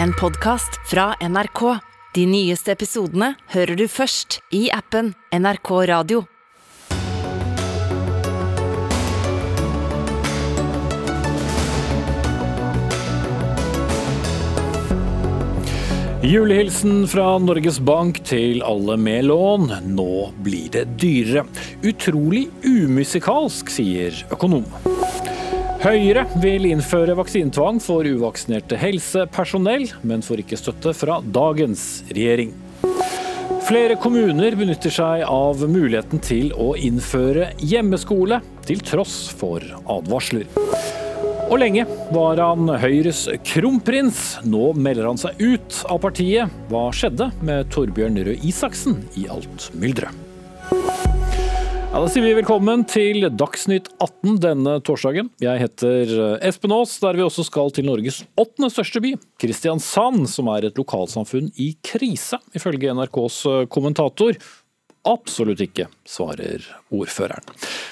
en podkast fra NRK. De nyeste episodene hører du først i appen NRK Radio. Julehilsen fra Norges Bank til alle med lån. Nå blir det dyrere. Utrolig umusikalsk, sier økonom. Høyre vil innføre vaksinetvang for uvaksinerte helsepersonell, men får ikke støtte fra dagens regjering. Flere kommuner benytter seg av muligheten til å innføre hjemmeskole, til tross for advarsler. Og lenge var han Høyres kronprins. Nå melder han seg ut av partiet. Hva skjedde med Torbjørn Røe Isaksen i alt mylderet? Ja, da sier vi velkommen til Dagsnytt 18 denne torsdagen. Jeg heter Espen Aas, der vi også skal til Norges åttende største by, Kristiansand, som er et lokalsamfunn i krise, ifølge NRKs kommentator. Absolutt ikke, svarer ordføreren.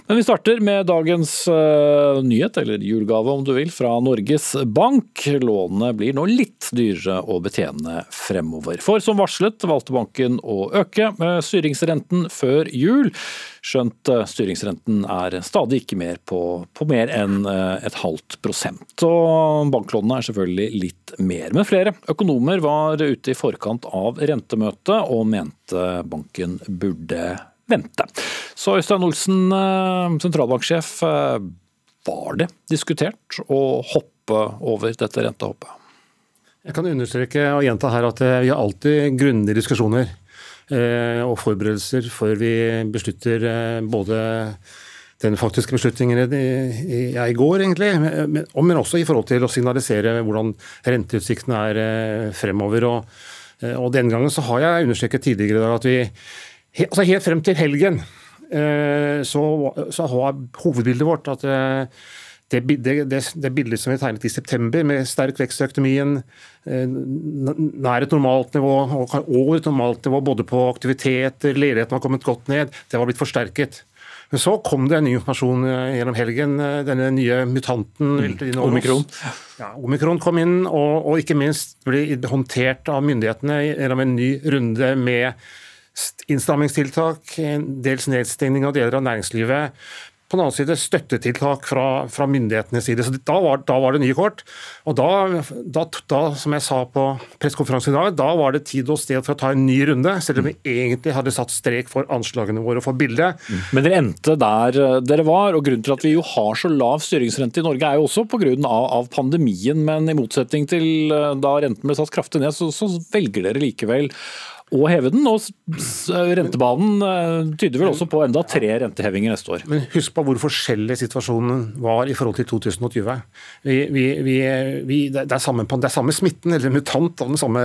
Men vi starter med dagens uh, nyhet, eller julegave om du vil, fra Norges Bank. Lånene blir nå litt dyrere å betjene fremover. For som varslet valgte banken å øke styringsrenten før jul. Skjønt styringsrenten er stadig ikke mer på, på mer enn eh, et halvt prosent. Og banklånene er selvfølgelig litt mer. Men flere økonomer var ute i forkant av rentemøtet og mente banken burde vente. Så Øystein Olsen, eh, sentralbanksjef. Eh, var det diskutert å hoppe over dette rentehoppet? Jeg kan understreke og gjenta her at vi har alltid grundige diskusjoner og forberedelser før vi beslutter både den faktiske beslutningen i, i går, egentlig, men også i forhold til å signalisere hvordan renteutsiktene er fremover. Og, og Den gangen så har jeg understreket tidligere at vi altså helt frem til helgen så, så har hovedbildet vårt at det, det, det, det, bildet som vi tegnet i september, med sterk vekst i økonomien, nær et normalt nivå og over et normalt nivå både på aktiviteter, ledigheten har kommet godt ned, det var blitt forsterket. Men så kom det en ny informasjon gjennom helgen. Denne nye mutanten mm. Omikron. Ja, omikron kom inn, og, og, ikke minst ble håndtert av myndighetene gjennom en ny runde med innstrammingstiltak, dels nedstengning av deler av næringslivet på den annen side støttetiltak fra, fra myndighetenes side. Så da var, da var, det nye kort. Og da, da, da som jeg sa på pressekonferansen i dag, da var det tid og sted for å ta en ny runde, selv om vi egentlig hadde satt strek for anslagene våre for bildet. Men dere endte der eh, dere var, og grunnen til at vi jo har så lav styringsrente i Norge er jo også pga. Av, av pandemien, men i motsetning til eh, da renten ble satt kraftig ned, så, så velger dere likevel og heve den. Og rentebanen eh, tyder vel også på enda tre rentehevinger neste år. Men husk på hvor forskjellig situasjonen var i forhold til 2020. Vi, vi, vi, det, er samme, det, er samme, smitten, eller mutant av det samme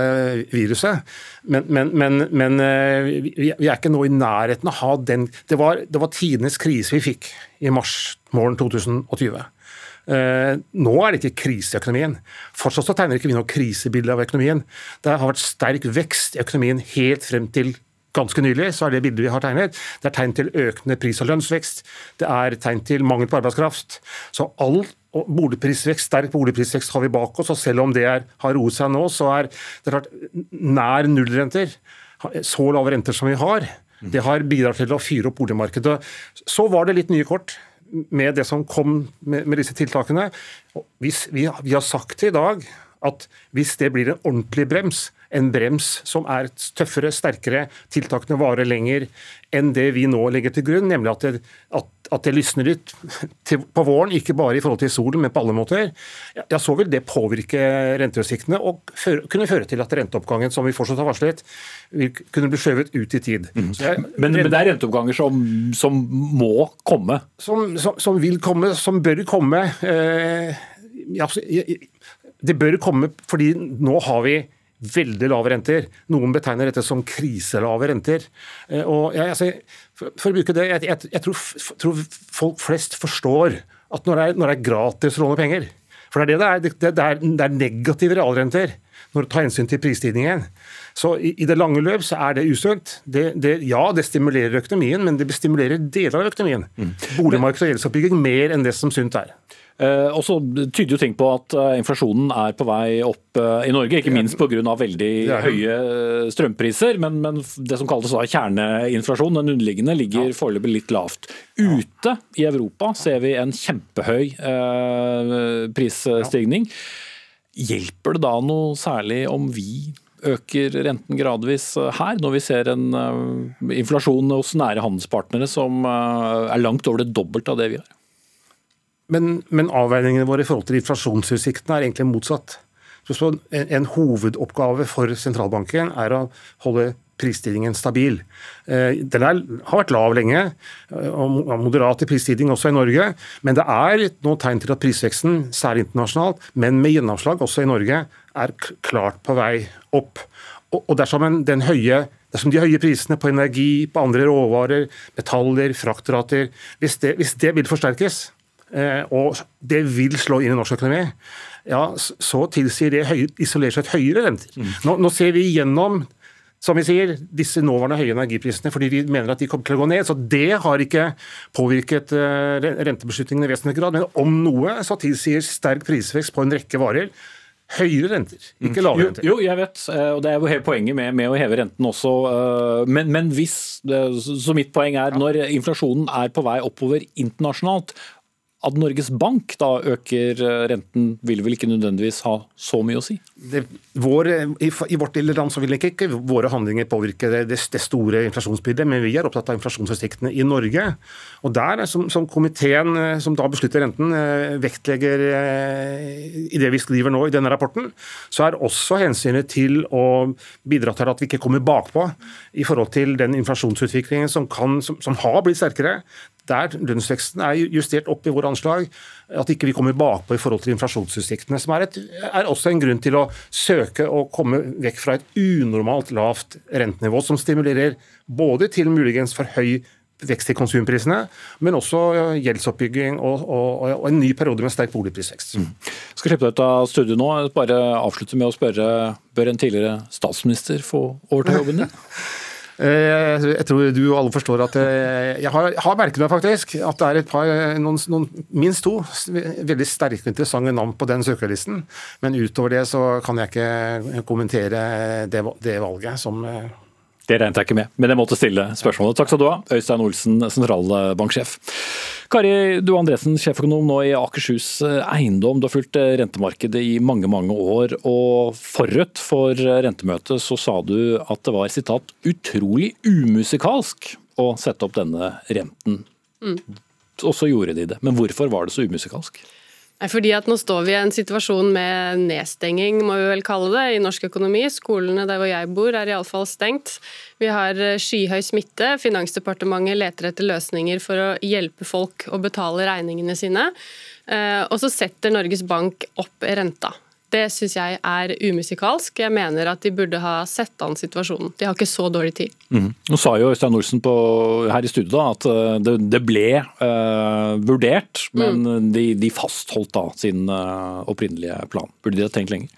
viruset. Men, men, men, men eh, vi, er ikke nå i nærheten av å ha den Det var, det var tidenes krise vi fikk i mars morgen 2020. Eh, nå er det ikke krise i økonomien. Fortsatt så tegner ikke vi noe krisebilde av økonomien. Det har vært sterk vekst i økonomien helt frem til ganske nylig, så er det bildet vi har tegnet. Det er tegn til økende pris- og lønnsvekst. Det er tegn til mangel på arbeidskraft. Så all boligprisvekst, sterk boligprisvekst har vi bak oss, og selv om det er, har roet seg nå, så er det klart nær nullrenter. Så lave renter som vi har, det har bidratt til å fyre opp boligmarkedet. Så var det litt nye kort med det som kom med, med disse tiltakene. Hvis vi, vi, har sagt i dag at hvis det blir en ordentlig brems, en brems som er tøffere, sterkere, tiltakene varer lenger enn det vi nå legger til grunn, nemlig at det, at, at det lysner litt til, på våren, ikke bare i forhold til solen, men på alle måter, ja, så vil det påvirke renteutsiktene og føre, kunne føre til at renteoppgangen, som vi fortsatt har varslet, vil kunne bli skjøvet ut i tid. Mm. Jeg, men, men, det er renteoppganger som, som må komme? Som, som, som, vil komme, som bør komme. Eh, ja, det bør komme fordi nå har vi veldig lave renter. Noen betegner dette som kriselave renter. Eh, og jeg, altså, for, for, å bruke det, jeg, jeg, jeg tror, tror, folk flest forstår at når det er, når det er gratis å låne penger For det er, det, det, det er, det er negative realrenter når du tar hensyn til prisstigningen. Så i, i, det lange løp så er det usunt. ja, det stimulerer økonomien, men det stimulerer deler av økonomien. Mm. Boligmarked og gjeldsoppbygging mer enn det som sunt er. Eh, og så tyder jo ting på at eh, inflasjonen er på vei opp eh, i Norge, ikke minst pga. veldig høye strømpriser. Men, men, det som kalles kjerneinflasjon, den underliggende, ligger ja. foreløpig litt lavt. Ute i Europa ser vi en kjempehøy eh, prisstigning. Hjelper det da noe særlig om vi øker renten gradvis her, når vi ser en inflasjon hos nære handelspartnere som er langt over det dobbelte av det vi har? Men, men, avveiningene våre i forhold til inflasjonsutsiktene er egentlig motsatt. Så en, en hovedoppgave for sentralbanken er å holde prisstigningen stabil. Eh, den er, har vært lav lenge, eh, og moderat i prisstigning også i Norge. Men det er nå tegn til at prisveksten, særlig internasjonalt, men med gjennomslag også i Norge, er klart på vei opp. Og dersom, den høye, dersom de høye prisene på energi, på andre råvarer, metaller, fraktrater hvis det, hvis det vil forsterkes, og det vil slå inn i norsk økonomi, ja, så tilsier det høy, isolert sett høyere renter. Mm. Nå, nå, ser vi gjennom som vi sier, disse nåværende høye energiprisene fordi vi mener at de kommer til å gå ned. Så det har ikke påvirket uh, rentebeslutningene i vesentlig grad. Men om noe så tilsier sterk prisvekst på en rekke varer høyere renter, ikke lave renter. Jo, jo, jeg vet, eh, og det er jo hele poenget med, med å heve renten også. Men, men, hvis, så mitt poeng er når inflasjonen er på vei oppover internasjonalt, at Norges Bank da øker eh, renten, vil vel ikke nødvendigvis ha så mye å si? Det, vår, i, i, vårt lille land så vil ikke, ikke våre handlinger påvirke det, det, store inflasjonsbildet, men vi er opptatt av inflasjonsutsiktene i Norge. Og der, som, som, komiteen eh, som da beslutter renten, eh, vektlegger i det vi skriver nå i denne rapporten, så er også hensynet til å bidra til at vi ikke kommer bakpå i forhold til den inflasjonsutviklingen som, kan, som, som har blitt sterkere der lønnsveksten er justert opp i våre anslag, at ikke vi kommer bakpå i forhold til inflasjonsutsiktene. Som er, et, er, også en grunn til å søke å komme vekk fra et unormalt lavt rentenivå, som stimulerer både til muligens for høy vekst i konsumprisene, men også gjeldsoppbygging og, og, og en ny periode med sterk boligprisvekst. Mm. Skal slippe deg ut av studio nå. Bare avslutte med å spørre bør en tidligere statsminister få overta jobben din? Eh, jeg tror du og alle forstår at eh, jeg har, har merket meg faktisk at det er et par, noen, noen, minst to veldig sterke og interessante navn på den søkerlisten. Men utover det så kan jeg ikke kommentere det, det valget som eh, det regnet jeg ikke med, men jeg måtte stille spørsmålet. Takk skal du ha, Øystein Olsen, sentralbanksjef. Kari Du Andresen, sjeføkonom nå i Akershus Eiendom. Du har fulgt rentemarkedet i mange mange år, og forut for rentemøtet så sa du at det var sitat, 'utrolig umusikalsk' å sette opp denne renten. Mm. Og så gjorde de det. Men hvorfor var det så umusikalsk? Fordi at Nå står vi i en situasjon med nedstenging, må vi vel kalle det, i norsk økonomi. Skolene der hvor jeg bor er iallfall stengt. Vi har eh, skyhøy smitte. Finansdepartementet leter etter løsninger for å hjelpe folk å betale regningene sine. Eh, og så setter Norges Bank opp renta. Det syns jeg er umusikalsk. Jeg mener at de burde ha sett an situasjonen. De har ikke så dårlig tid. Mm. Nå sa jo Øystein Olsen på, her i studio da, at eh, det, det ble uh, vurdert, men mm. de, de, fastholdt da sin uh, opprinnelige plan. Burde de ha tenkt lenger?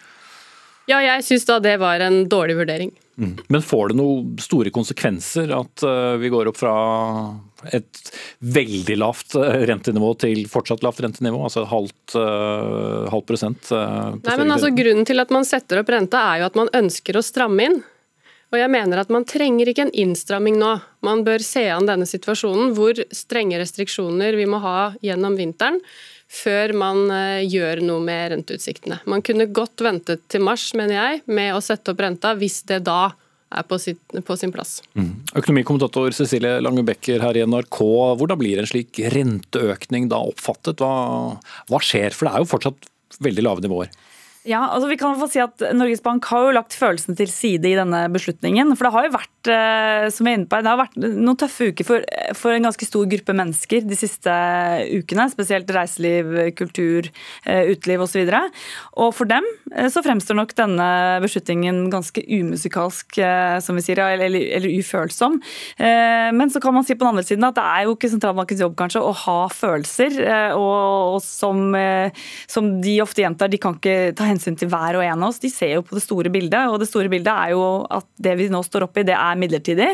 Ja, jeg syns da det var en dårlig vurdering. Mm. Men får det noen store konsekvenser at uh, vi går opp fra et veldig lavt eh, rentenivå til fortsatt lavt rentenivå, altså et halvt, uh, halvt prosent? Nei, men altså Grunnen til at man setter opp renta er jo at man ønsker å stramme inn. Og jeg mener at Man trenger ikke en innstramming nå. Man bør se an denne situasjonen hvor strenge restriksjoner vi må ha gjennom vinteren før man gjør noe med renteutsiktene. Man kunne godt ventet til mars, mener jeg, med å sette opp renta, hvis det da er på, sitt, på sin plass. Mm. Økonomikommentator Cecilie Lange Becker her i NRK. Hvordan blir en slik renteøkning da oppfattet? Hva, hva skjer? For det er jo fortsatt veldig lave nivåer. Ja, altså vi kan få si at Norges Bank har jo lagt følelsene til side i denne beslutningen. For det har jo vært eh, som jeg er inne på, det har vært noen tøffe uker for, for en ganske stor gruppe mennesker de siste ukene. Spesielt reiseliv, kultur, eh, uteliv osv. Og, så og for dem eh, så fremstår nok denne beslutningen ganske umusikalsk, som vi sier, eller, eller ufølsom. Men så kan man si på den andre siden at det er jo ikke sentralbankens jobb kanskje å ha følelser, og, og som, som de ofte gjentar, de kan ikke ta hensyn til hver og en av oss. De ser jo på det store bildet, og det store bildet er jo at det vi nå står oppe i, det er midlertidig.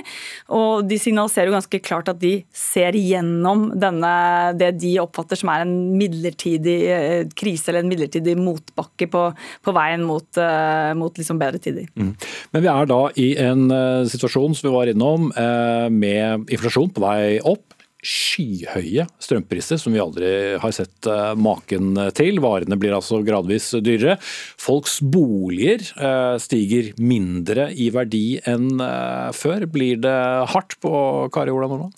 Og de signaliserer jo ganske klart at de ser gjennom denne, det de oppfatter som er en midlertidig eh, krise eller en midlertidig motbakke på, på veien mot, uh, mot liksom bedre tider. Mm. Men vi er da i en uh, situasjon som vi var innom, med inflasjon på vei opp skyhøye strømpriser som vi aldri har sett eh, maken til. Varene blir altså gradvis dyrere. Folks boliger eh, stiger mindre i verdi enn eh, før. Blir det hardt på Kari Ola Nordmann?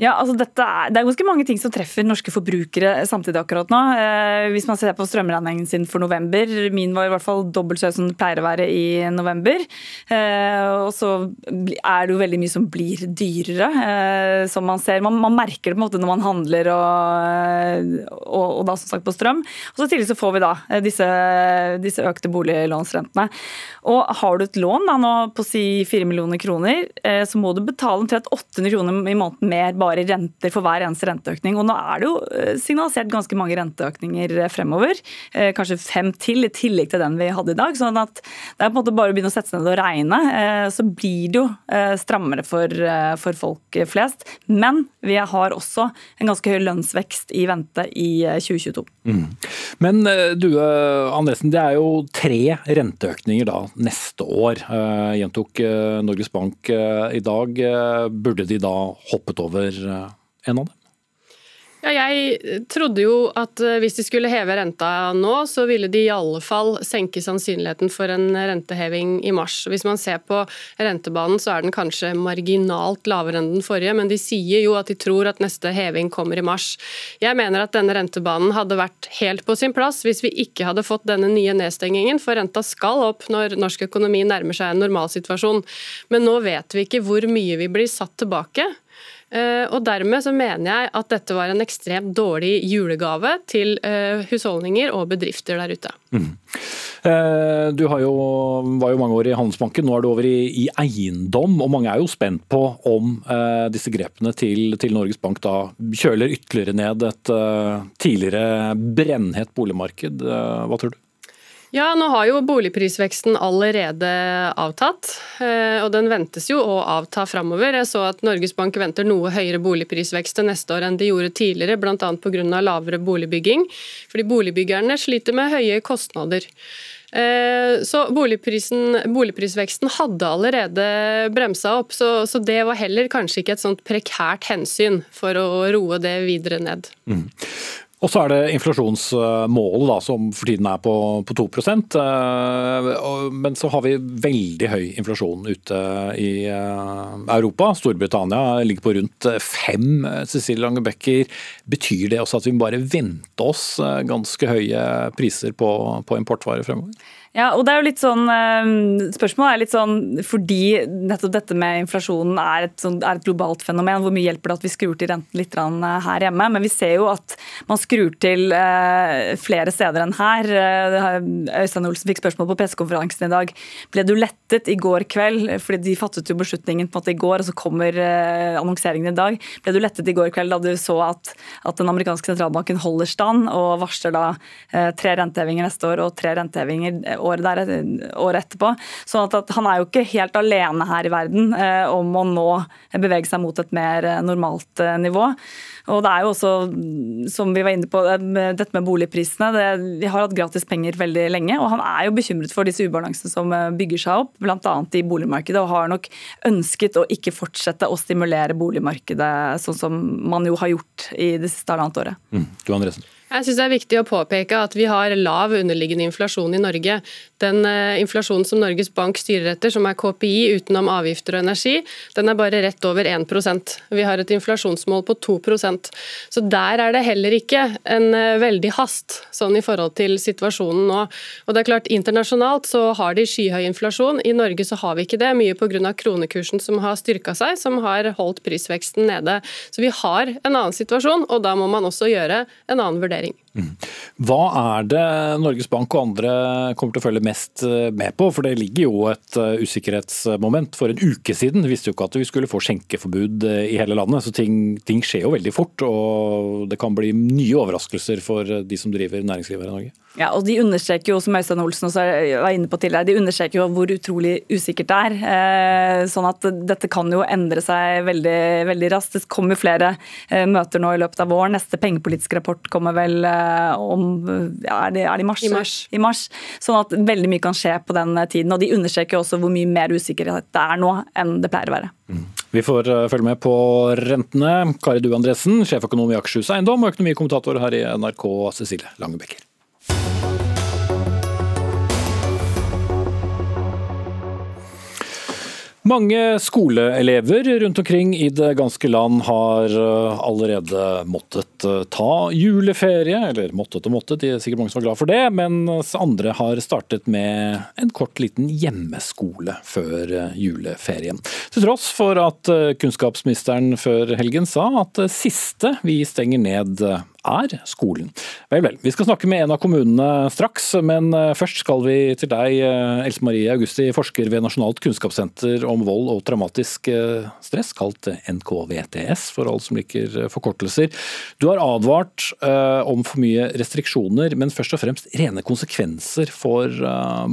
Ja, altså dette Det er ganske mange ting som treffer norske forbrukere samtidig akkurat nå. Eh, hvis man ser på strømregningen sin for november, min var i hvert fall dobbelt så høy som den pleier å være i november. Eh, og så er det jo veldig mye som blir dyrere, eh, som man ser. Man, man, merker det på en måte når man handler og, og, og da som sagt på strøm. Og så tidlig så får vi da eh, disse, disse økte boliglånsrentene. Og har du et lån da nå på si 4 millioner kroner, eh, så må du betale omtrent 800 kroner i måneden mer bare renter for hver eneste renteøkning. Og nå er det jo eh, signalisert ganske mange renteøkninger eh, fremover. Eh, kanskje fem til, i tillegg til den vi hadde i dag. sånn at det er på en måte bare å begynne å sette seg ned og regne. Så blir det jo strammere for, for folk flest. Men vi har også en ganske høy lønnsvekst i vente i 2022. Mm. Men du Andresen, det er jo tre renteøkninger da neste år, gjentok Norges Bank i dag. Burde de da hoppet over Eh, en av dem? Ja, jeg trodde jo at eh, hvis de skulle heve renta nå, så ville de i alle fall senke sannsynligheten for en renteheving i mars. Hvis man ser på rentebanen, så er den kanskje marginalt lavere enn den forrige, men de sier jo at de tror at neste heving kommer i mars. Jeg mener at denne rentebanen hadde vært helt på sin plass hvis vi ikke hadde fått denne nye nedstengingen, for renta skal opp når norsk økonomi nærmer seg en normalsituasjon. Men nå vet vi ikke hvor mye vi blir satt tilbake. Eh, og Dermed så mener jeg at dette var en ekstremt dårlig julegave til eh, husholdninger og bedrifter der ute. Mm. Eh, du jo, var jo mange år i Handelsbanken, nå er du over i, i eiendom. og Mange er jo spent på om disse grepene til, til, Norges Bank da kjøler ytterligere ned et tidligere brennhett boligmarked. Hva tror du? Ja, nå har jo boligprisveksten allerede avtatt, eh, og den ventes jo å avta framover. Jeg så at Norges Bank venter noe høyere boligprisvekst til neste år enn de gjorde tidligere, bl.a. pga. lavere boligbygging, fordi boligbyggerne sliter med høye kostnader. Eh, så Boligprisveksten hadde allerede bremsa opp, så, så, det var heller kanskje ikke et sånt prekært hensyn for å roe det videre ned. Mm. Og så er det inflasjonsmålet da, som for tiden er på, på 2 eh, Men så har vi veldig høy inflasjon ute i eh, Europa. Storbritannia ligger på rundt fem. Cecilie Lange Becker, betyr det også at vi må bare vente oss eh, ganske høye priser på, på importvarer fremover? Ja, og det er jo litt sånn, eh, Spørsmålet er litt sånn fordi nettopp dette med inflasjonen er et, sånn, er et globalt fenomen. Hvor mye hjelper det at vi skrur til renten litt eh, her hjemme? Men vi ser jo at man skrur til eh, flere steder enn her. Øystein Olsen fikk spørsmål på pressekonferansen i dag. Ble du lettet i går kveld? Fordi de fattet jo beslutningen på måte i går, og så kommer annonseringen i dag. Ble du lettet i går kveld da du så at, at den amerikanske sentralbanken holder stand og varsler da tre rentehevinger neste år og tre rentehevinger året, der, året etterpå. Så at, at han er jo ikke helt alene her i verden eh, om å nå bevege seg mot et mer eh, normalt eh, nivå. Og det er jo også, som vi var inne på, eh, dette med boligprisene. Det, vi har hatt gratis penger veldig lenge, og han er jo bekymret for disse ubalansene som eh, bygger seg opp, bl.a. i boligmarkedet, og har nok ønsket å ikke fortsette å stimulere boligmarkedet sånn som man jo har gjort i det siste halvannet året. Mm. Du Andresen. Jeg synes Det er viktig å påpeke at vi har lav underliggende inflasjon i Norge. Den uh, inflasjonen som Norges Bank styrer etter, som er KPI utenom avgifter og energi, den er bare rett over 1% Vi har et inflasjonsmål på 2% Så der er det heller ikke en uh, veldig hast sånn i forhold til situasjonen nå. Og det er klart Internasjonalt så har de skyhøy inflasjon. I Norge så har vi ikke det, mye pga. kronekursen som har styrka seg, som har holdt prisveksten nede. Så vi har en annen situasjon, og da må man også gjøre en annen vurdering vurdering. Hva er det Norges Bank og andre kommer til å følge mest eh, med på? For det ligger jo et eh, usikkerhetsmoment. For en uke siden visste jo ikke at vi skulle få skjenkeforbud eh, i hele landet. Så ting, ting skjer jo veldig fort, og det kan bli nye overraskelser for de som driver næringslivet her i Norge. Ja, og De understreker jo som Øystein Olsen også var inne på tidligere, de understreker jo hvor utrolig usikkert det er. Sånn at Dette kan jo endre seg veldig, veldig raskt. Det kommer flere møter nå i løpet av våren. Neste pengepolitiske rapport kommer vel om ja, er, det, er det i, mars? I mars. I mars. Sånn at veldig mye kan skje på den tiden. Og de understreker også hvor mye mer usikkerhet det er nå enn det pleier å være. Mm. Vi får følge med på rentene. Kari Du Andresen, sjeføkonom i Akershus Eiendom og økonomikommentator her i NRK, Cecilie Langebekker. Mange skoleelever rundt omkring i det ganske land har eh, allerede måttet eh, ta juleferie. Eller måttet og måttet, de er sikkert mange som er glad for det. Mens andre har startet med en kort liten hjemmeskole før eh, juleferien. Til tross for at kunnskapsministeren før helgen sa at det siste vi stenger ned er skolen. Vel, vel. Vi skal snakke med en av kommunene straks, men eh, først skal vi til deg, eh, Else Marie Augusti, forsker ved Nasjonalt kunnskapssenter om vold og traumatisk eh, stress, kalt NKVTS for alle som liker forkortelser. Du har advart om for mye restriksjoner, men først og fremst rene konsekvenser for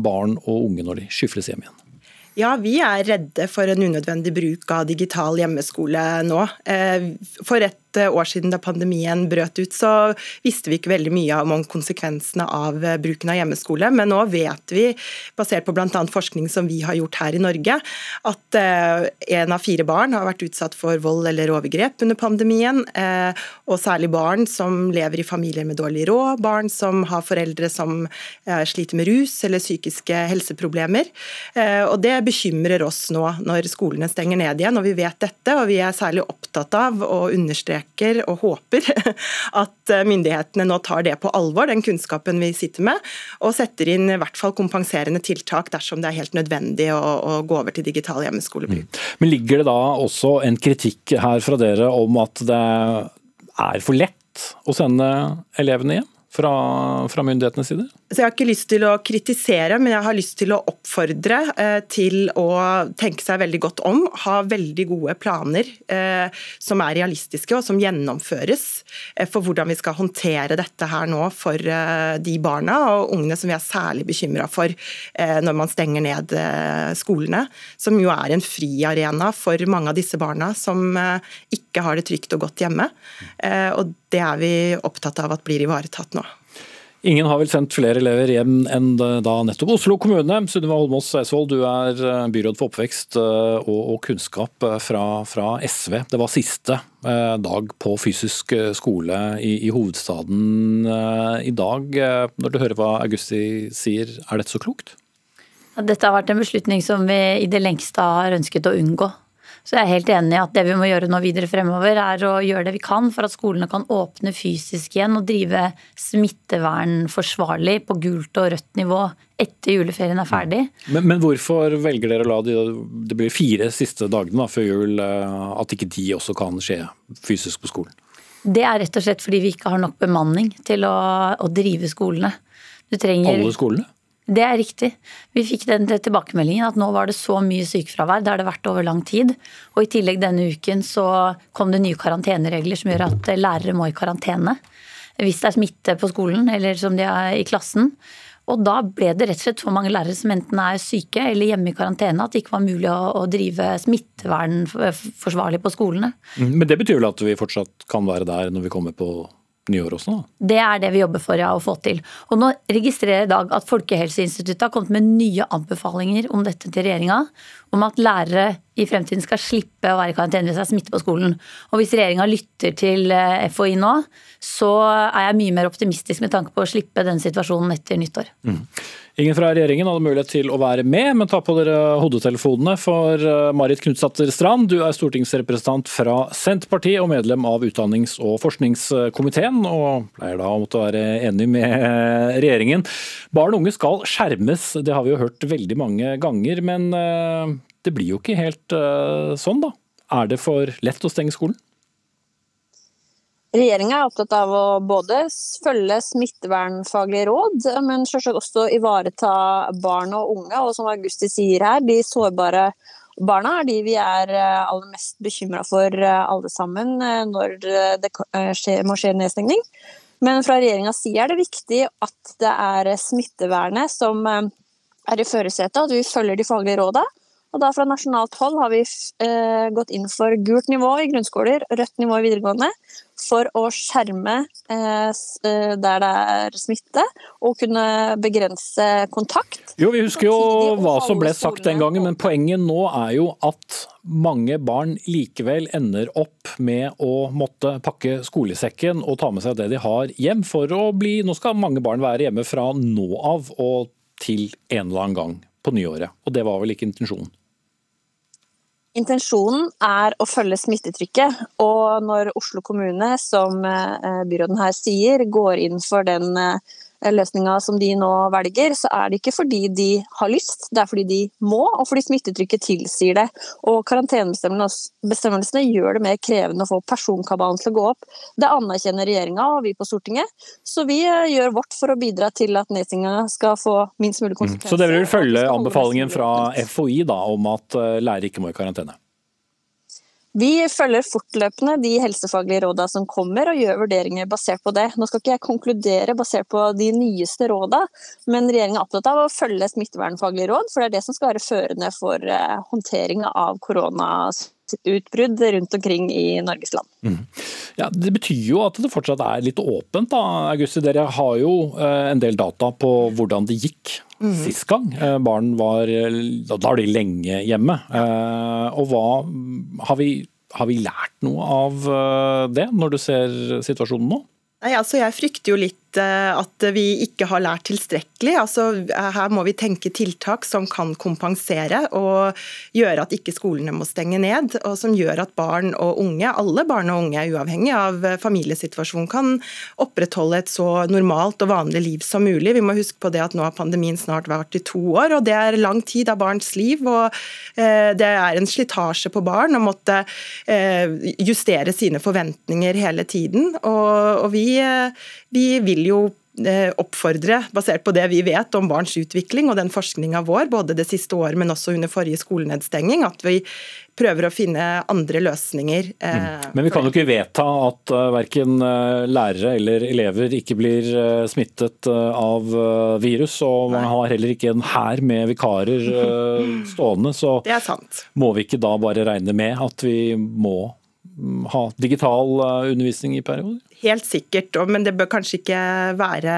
barn og unge når de skyfles hjem igjen. Ja, vi er redde for en unødvendig bruk av digital hjemmeskole nå. For et år siden da pandemien brøt ut, så visste vi ikke veldig mye om konsekvensene av eh, bruken av hjemmeskole. Men nå vet vi, basert på bl.a. forskning som vi har gjort her i Norge, at én eh, av fire barn har vært utsatt for vold eller overgrep under pandemien. Eh, og særlig barn som lever i familier med dårlig råd, barn som har foreldre som sliter med rus eller psykiske helseproblemer. Og det bekymrer oss nå når skolene stenger ned igjen, og vi vet dette. Og vi er særlig opptatt av å understreke understreker og håper at eh, myndighetene nå tar det på alvor, den kunnskapen vi sitter med, og setter inn i hvert fall kompenserende tiltak dersom det er helt nødvendig å, å gå over til digital hjemmeskolebruk. Mm. Men Ligger det da også en kritikk her fra dere om at det er for lett å sende elevene hjem? fra, fra myndighetenes side? Så Jeg har ikke lyst til å kritisere, men jeg har lyst til å oppfordre eh, til å tenke seg veldig godt om. Ha veldig gode planer eh, som er realistiske og som gjennomføres eh, for hvordan vi skal håndtere dette her nå for de barna og ungene som vi er særlig bekymra for når man stenger ned skolene. Som jo er en friarena for mange av disse barna som ikke har det trygt og godt hjemme. og det er vi opptatt av at blir ivaretatt nå. Ingen har vel sendt flere elever hjem enn da nettopp Oslo kommune. Sunniva Holmås Eidsvoll, du er eh, byråd for oppvekst eh, og kunnskap eh, fra, fra, SV. Det var siste dag på fysisk skole i, i hovedstaden i dag. Når du hører hva Augusti sier, er dette så klokt? Dette har vært en beslutning som vi i det lengste har ønsket å unngå. Så jeg er helt enig i at det vi må gjøre nå videre fremover, er å gjøre det vi kan for at skolene kan åpne fysisk igjen og drive smittevern forsvarlig på gult og rødt nivå etter juleferien er ferdig. Men, men hvorfor velger dere å la de, det blir fire siste dagene da, før jul, eh, at ikke de også kan skje fysisk på skolen? Det er rett og slett fordi vi ikke har nok bemanning til å, å drive skolene. Du trenger Alle skolene? Det er riktig. Vi fikk den tilbakemeldingen at nå var det så mye sykefravær. Det har det vært over lang tid. Og i tillegg denne uken så kom det nye karanteneregler som gjør at lærere må i karantene hvis det er smitte på skolen eller som de er i klassen. Og da ble det rett og slett så mange lærere som enten er syke eller hjemme i karantene at det ikke var mulig å drive smittevern forsvarlig på skolene. Mm, men det betyr vel at vi fortsatt kan være der når vi kommer på nyår også? Det er det vi jobber for ja, å få til. Og nå registrerer jeg i dag at Folkehelseinstituttet har kommet med nye anbefalinger om dette til regjeringa. Om at lærere i fremtiden skal slippe å være i karantene hvis det er smitte på skolen. Og hvis regjeringa lytter til eh, FHI nå, så er jeg mye mer optimistisk med tanke på å slippe den situasjonen etter nyttår. Mm. Ingen fra regjeringen hadde mulighet til å være med, men ta på dere hodetelefonene. For eh, Marit Knutsdatter Strand, du er stortingsrepresentant fra Senterpartiet og medlem av utdannings- og forskningskomiteen, og pleier da å måtte være enig med regjeringen. Barn og unge skal skjermes, det har vi jo hørt veldig mange ganger. Men eh, det blir jo ikke helt sånn, da. Er det for lett å stenge skolen? Regjeringa er opptatt av å både følge smittevernfaglige råd, men selvsagt også ivareta barn og unge. Og som Augusti sier her, de sårbare barna er de vi er eh, aller mest bekymra for eh, alle sammen når det må skje nedstengning. Men fra regjeringas side er det viktig at det er smittevernet som er i førersetet, at vi følger de faglige rådene. Og da Fra nasjonalt hold har vi eh, gått inn for gult nivå i grunnskoler, rødt nivå i videregående, for å skjerme eh, eh der det er smitte, og kunne begrense kontakt. Jo, Vi husker jo hva som ble sagt den gangen, men poenget nå er jo at mange barn likevel ender opp med å måtte pakke skolesekken og ta med seg det de har hjem for å bli Nå skal mange barn være hjemme fra nå av og til en eller annen gang på nyåret. Og det var vel ikke intensjonen? Intensjonen er å følge smittetrykket, og når Oslo kommune, som eh, byråden her sier, går inn for den eh, løsninga som de nå velger, så er det ikke fordi de har lyst, det er fordi de må, og fordi smittetrykket tilsier det. Og Karantenebestemmelsene gjør det mer krevende å få personkabalen til å gå opp. Det anerkjenner regjeringa og vi på Stortinget, så vi eh, gjør vårt for å bidra til at nedstenginga skal få minst mulig konsekvenser. Mm. Så dere vil følge anbefalingen fra FHI da, om at eh, lærere ikke må i karantene? Vi følger fortløpende de helsefaglige rådene som kommer, og gjør vurderinger basert på det. Nå skal ikke jeg konkludere basert på de nyeste rådene, men regjeringen er opptatt av å følge smittevernfaglige råd, for det er det som skal være førende for eh, håndteringa av koronautbrudd rundt omkring i Norges land. Mm. Ja, det betyr jo at det fortsatt er litt åpent. da, Augusti. Dere har jo eh, en del data på hvordan det gikk mm. sist gang. Eh, barn var Da var de lenge hjemme. Eh, og hva har vi, har vi lært noe av eh, det, når du ser situasjonen nå? Nei, altså Jeg frykter jo litt at vi ikke har lært tilstrekkelig. Altså, her må vi tenke tiltak som kan kompensere og gjøre at ikke skolene må stenge ned. Og som gjør at barn og unge, alle barn og unge, uavhengig av familiesituasjon, kan opprettholde et så normalt og vanlig liv som mulig. Vi må huske på det at nå har pandemien snart vært i to år, og det er lang tid av barns liv. og eh, Det er en slitasje på barn å måtte eh, justere sine forventninger hele tiden. og, vi, eh, vi vil vil jo eh, oppfordre, basert på det vi vet om barns utvikling og den forskninga vår, både det siste året, men også under forrige skolenedstenging, at vi prøver å finne andre løsninger. Eh, mm. Men vi kan jo ikke vedta at uh, verken lærere eller elever ikke blir smittet av virus, og man har heller ikke en hær med vikarer stående. Så må vi ikke da bare regne med at vi må ha digital undervisning i perioder? Helt sikkert, men det bør kanskje ikke være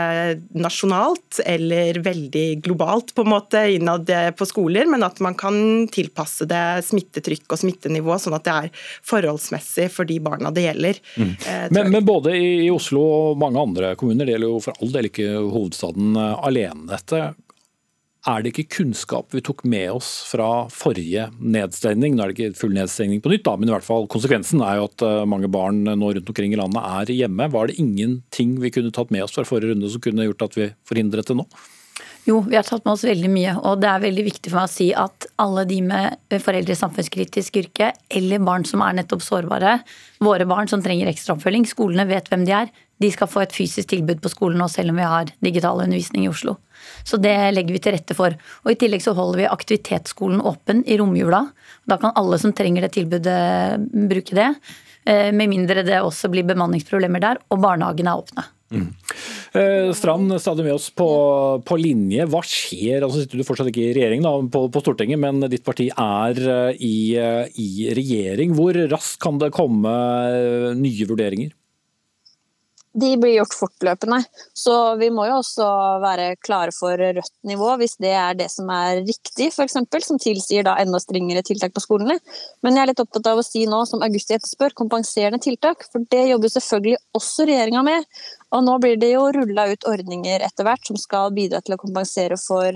nasjonalt eller veldig globalt på en måte innad på skoler, men at man kan tilpasse det smittetrykk og smittenivå, sånn at det er forholdsmessig for de barna det gjelder. Mm. Eh, men, men, både i Oslo og mange andre kommuner, det gjelder jo for all del ikke hovedstaden eh, alene, dette er det ikke kunnskap vi tok med oss fra forrige nedstengning? Nå er det ikke full nedstengning på nytt, da, men i hvert fall konsekvensen er jo at eh, mange barn nå rundt omkring i landet er hjemme. Var det ingenting vi kunne tatt med oss fra forrige runde som kunne gjort at vi forhindret det nå? Jo, vi har tatt med oss veldig mye. Og det er veldig viktig for meg å si at alle de med foreldre i samfunnskritisk yrke, eller barn som er nettopp sårbare, våre barn som trenger ekstra oppfølging, skolene vet hvem de er. De skal få et fysisk tilbud på skolen nå, selv om vi har digital undervisning i Oslo. Så det legger vi til rette for. Og I tillegg så holder vi aktivitetsskolen åpen i romjula. Da kan alle som trenger det tilbudet, bruke det. Eh, med mindre det også blir bemanningsproblemer der, og barnehagene er åpne. Mm. Eh, Strand, stadig med oss på, på, linje. Hva skjer? Altså sitter du fortsatt ikke i regjering da, på, på, Stortinget, men ditt parti er eh, i, i regjering. Hvor raskt kan det komme nye vurderinger? De blir gjort fortløpende. Så vi må jo også være klare for rødt nivå hvis det er det som er riktig, f.eks. Som tilsier da enda strengere tiltak på skolene. Men jeg er litt opptatt av å si nå, som Augusti etterspør, kompenserende tiltak. For det jobber selvfølgelig også regjeringa med. Og nå blir det jo rulla ut ordninger etter hvert som skal bidra til å kompensere for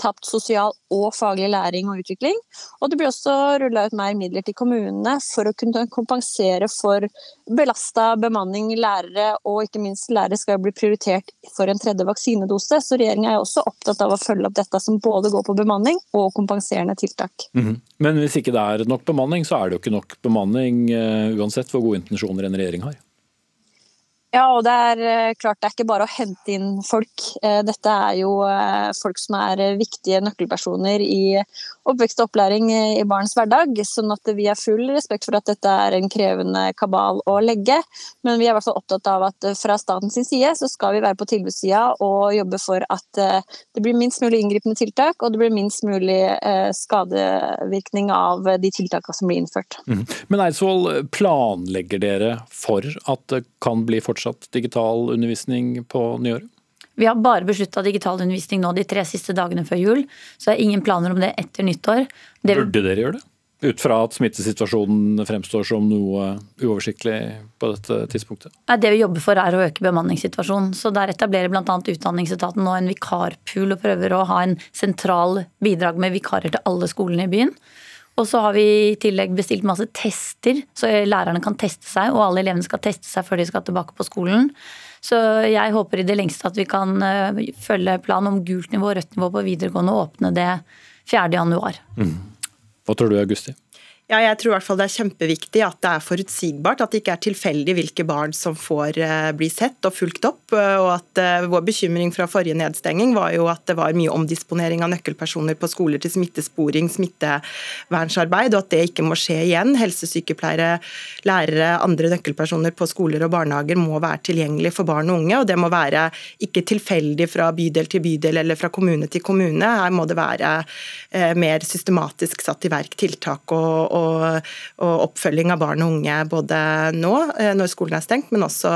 tapt sosial og faglig læring og utvikling. Og det blir også rulla ut mer midler til kommunene for å kunne kompensere for belasta bemanning, lærere og ikke minst lærere skal bli prioritert for en tredje vaksinedose. Så regjeringa er også opptatt av å følge opp dette som både går på bemanning og kompenserende tiltak. Mm -hmm. Men hvis ikke det er nok bemanning, så er det jo ikke nok bemanning uh, uansett hvor gode intensjoner en regjering har? Ja, og det er eh, klart det er ikke bare å hente inn folk. Eh, dette er jo eh, folk som er viktige nøkkelpersoner i oppvekst og opplæring i barns hverdag. Sånn at vi har full respekt for at dette er en krevende kabal å legge. Men vi er hvert fall opptatt av at fra statens side så skal vi være på tilbudssida og jobbe for at det blir minst mulig inngripende tiltak, og det blir minst mulig skadevirkning av de tiltakene som blir innført. Mm. Men Eidsvoll, planlegger dere for at det kan bli fortsatt digital undervisning på nyåret? Vi har bare beslutta digital undervisning nå de tre siste dagene før jul. Så det er ingen planer om det etter nyttår. Det... Burde dere gjøre det? Ut fra at smittesituasjonen fremstår som noe uoversiktlig på dette tidspunktet? Det vi jobber for er å øke bemanningssituasjonen. Så Der etablerer bl.a. Utdanningsetaten nå en vikarpool og prøver å ha en sentral bidrag med vikarer til alle skolene i byen. Og så har vi i tillegg bestilt masse tester, så lærerne kan teste seg. Og alle elevene skal teste seg før de skal tilbake på skolen. Så jeg håper i det lengste at vi kan eh, følge planen om gult nivå og rødt nivå på videregående og åpne det 4. januar. Mm. Hva tror du, Augusti? Ja, jeg tror i hvert fall det er kjempeviktig at det er forutsigbart. At det ikke er tilfeldig hvilke barn som får eh, bli sett og fulgt opp. Eh, og at uh, Vår bekymring fra forrige nedstenging var jo at det var mye omdisponering av nøkkelpersoner på skoler til smittesporing, smittevernsarbeid, og at det ikke må skje igjen. Helsesykepleiere, lærere, andre nøkkelpersoner på skoler og barnehager må være tilgjengelig for barn og unge. og Det må være ikke tilfeldig fra bydel til bydel eller fra kommune til kommune. Her må det være mer systematisk satt i verk tiltak. og og, og oppfølging av barn og unge både nå, eh, når skolen er stengt, men også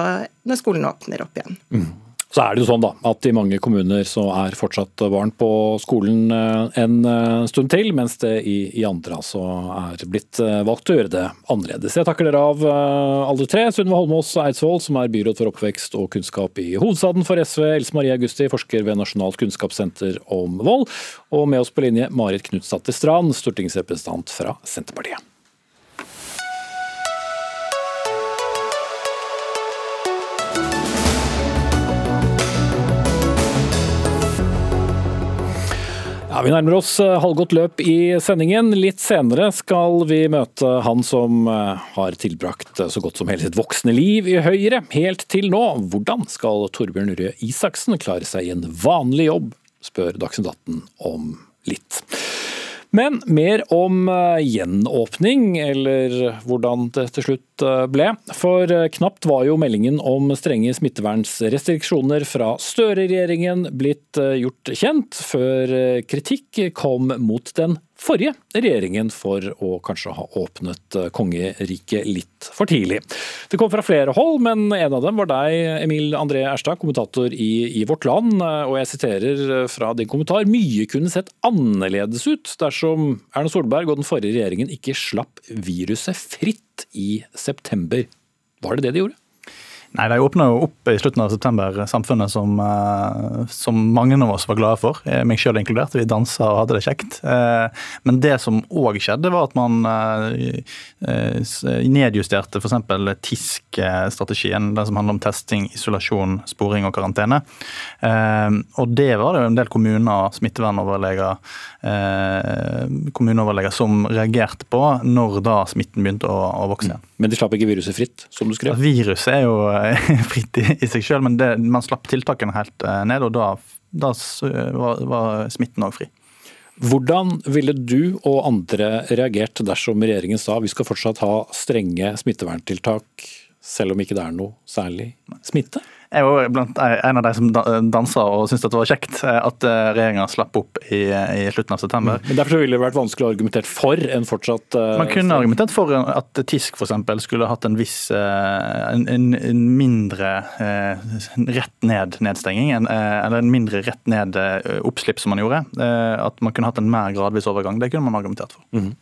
når skolen åpner opp igjen. Mm. Så er det jo sånn da, at I mange kommuner så er fortsatt barn på skolen eh, en eh, stund til, mens det i, i andre altså er blitt valgt å gjøre det annerledes. Jeg takker dere av alle tre. Sunniva Holmås Eidsvoll, som er byråd for oppvekst og kunnskap i hovedstaden for SV. Else Marie Augusti, forsker ved Nasjonalt kunnskapssenter om vold. Og med oss på linje Marit Knutsdatter Strand, stortingsrepresentant fra Senterpartiet. Ja, Vi nærmer oss halvgått halvgodt løp i sendingen. Litt senere skal vi møte han som eh, har tilbrakt så godt som hele sitt voksne liv i Høyre. Helt til nå, hvordan skal Torbjørn Røe Isaksen klare seg i en vanlig jobb, spør Dagsnytt 18 om litt. Men mer om eh, gjenåpning, eller hvordan det til slutt eh, ble. For eh, knapt var jo meldingen om strenge smittevernsrestriksjoner fra Støre-regjeringen blitt gjort kjent, før kritikk kom mot den forrige regjeringen for å kanskje ha åpnet eh, kongeriket litt for tidlig. Det kom fra flere hold, men en av dem var deg, Emil André Erstad, kommentator i, i Vårt Land. Og jeg siterer fra din kommentar. Mye kunne sett annerledes ut dersom Erna Solberg og den forrige regjeringen ikke slapp viruset fritt i september. Var det det de gjorde? Nei, De åpna opp i slutten av september samfunnet som, eh, som mange av oss var glade for, eh, meg sjøl inkludert. Vi dansa og hadde det kjekt. Eh, men det som òg skjedde, var at man nedjusterte f.eks. TISK-strategien, den som handler om testing, isolasjon, sporing og karantene. Og det var det en del kommuner, smittevernoverleger, kommuneoverleger som reagerte på når da smitten begynte å, å vokse igjen. Men de slapp ikke viruset fritt, som du skrev? Viruset er jo fritt i, seg selv, men det, man slapp tiltakene helt eh, ned, og da, da var, var smitten òg fri. Hvordan ville du og andre reagert dersom regjeringen sa vi skal fortsatt ha strenge smitteverntiltak selv om ikke det er noe særlig smitte? Jeg var blant en av de som dansa og syntes det var kjekt eh, at eh, regjeringa slapp opp i, i, slutten av september. Men Derfor ville det vært vanskelig å argumentere for en fortsatt uh, Man kunne argumentert for at TISK f.eks. skulle hatt en viss en, en, en mindre uh, rett ned-nedstenging, eller en mindre rett ned-oppslipp som man gjorde. At man kunne hatt en mer gradvis overgang. Det kunne man argumentert for. Mm.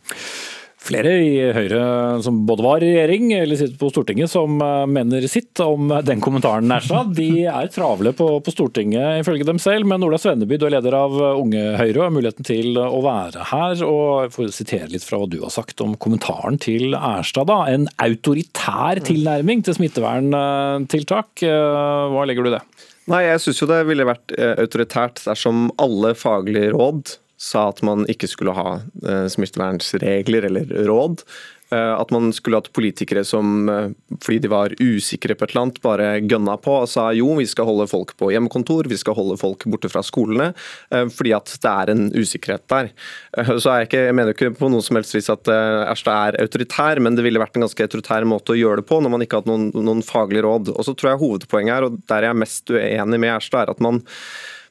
Flere i Høyre som både var i regjering eller sitter på Stortinget, som eh, mener sitt om den kommentaren. Nærstad. De er travle på, på, Stortinget ifølge dem selv, men Ola Svenneby, du er leder av Unge Høyre og har muligheten til å være her. og får sitere litt fra hva du har sagt om kommentaren til Erstad. da. En autoritær tilnærming til smitteverntiltak. Eh, hva legger du i det? Nei, Jeg syns det ville vært eh, autoritært dersom alle faglige råd sa at man ikke skulle ha smittevernregler eller råd. Eh, at man skulle hatt politikere som, eh, fordi de var usikre på et eller annet, bare gønna på og sa jo, vi skal holde folk på hjemmekontor, vi skal holde folk borte fra skolene, eh, fordi at det er en usikkerhet der. Så er jeg, ikke, jeg mener ikke på noe som helst vis at Erstad er autoritær, men det ville vært en ganske autoritær måte å gjøre det på når man ikke hadde noen, noen faglige råd. Og så tror jeg hovedpoenget her, og der jeg er mest uenig med Erstad, er at man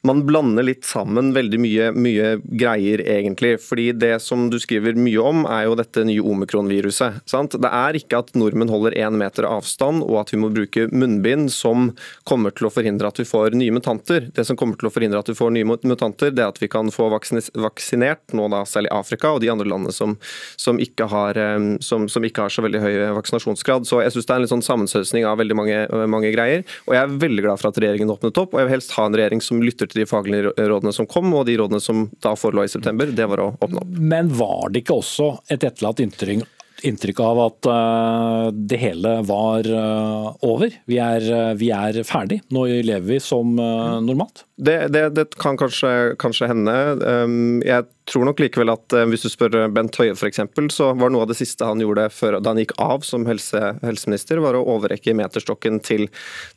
man blander litt sammen veldig mye, mye, greier, egentlig. Fordi det som du skriver mye om, er jo dette nye omikron-viruset. Det er ikke at nordmenn holder én meter avstand og at vi må bruke munnbind som kommer til å forhindre at vi får nye mutanter. Det som kommer til å forhindre at vi får nye mutanter, det er at vi kan få vaksinert, nå da særlig Afrika og de andre landene som, som, ikke, har, eh, som, som ikke, har, så veldig høy vaksinasjonsgrad. Så jeg syns det er en litt sånn sammensøsning av veldig mange, mange greier. Og jeg er veldig glad for at regjeringen åpnet opp, og jeg vil helst ha en regjering som lytter til de faglige rådene som kom, og de rådene som da forelå i september, det var å åpne opp. Men var det ikke også et etterlatt inntrykk, av at uh, det hele var uh, over? Vi er, uh, vi er ferdig, nå lever vi som normalt? Det, det, det, kan kanskje, kanskje hende. Um, jeg tror nok likevel at eh, hvis du spør Bent Høie f.eks., så var noe av det siste han gjorde før, da han gikk av som helse, helseminister, var å overrekke meterstokken til,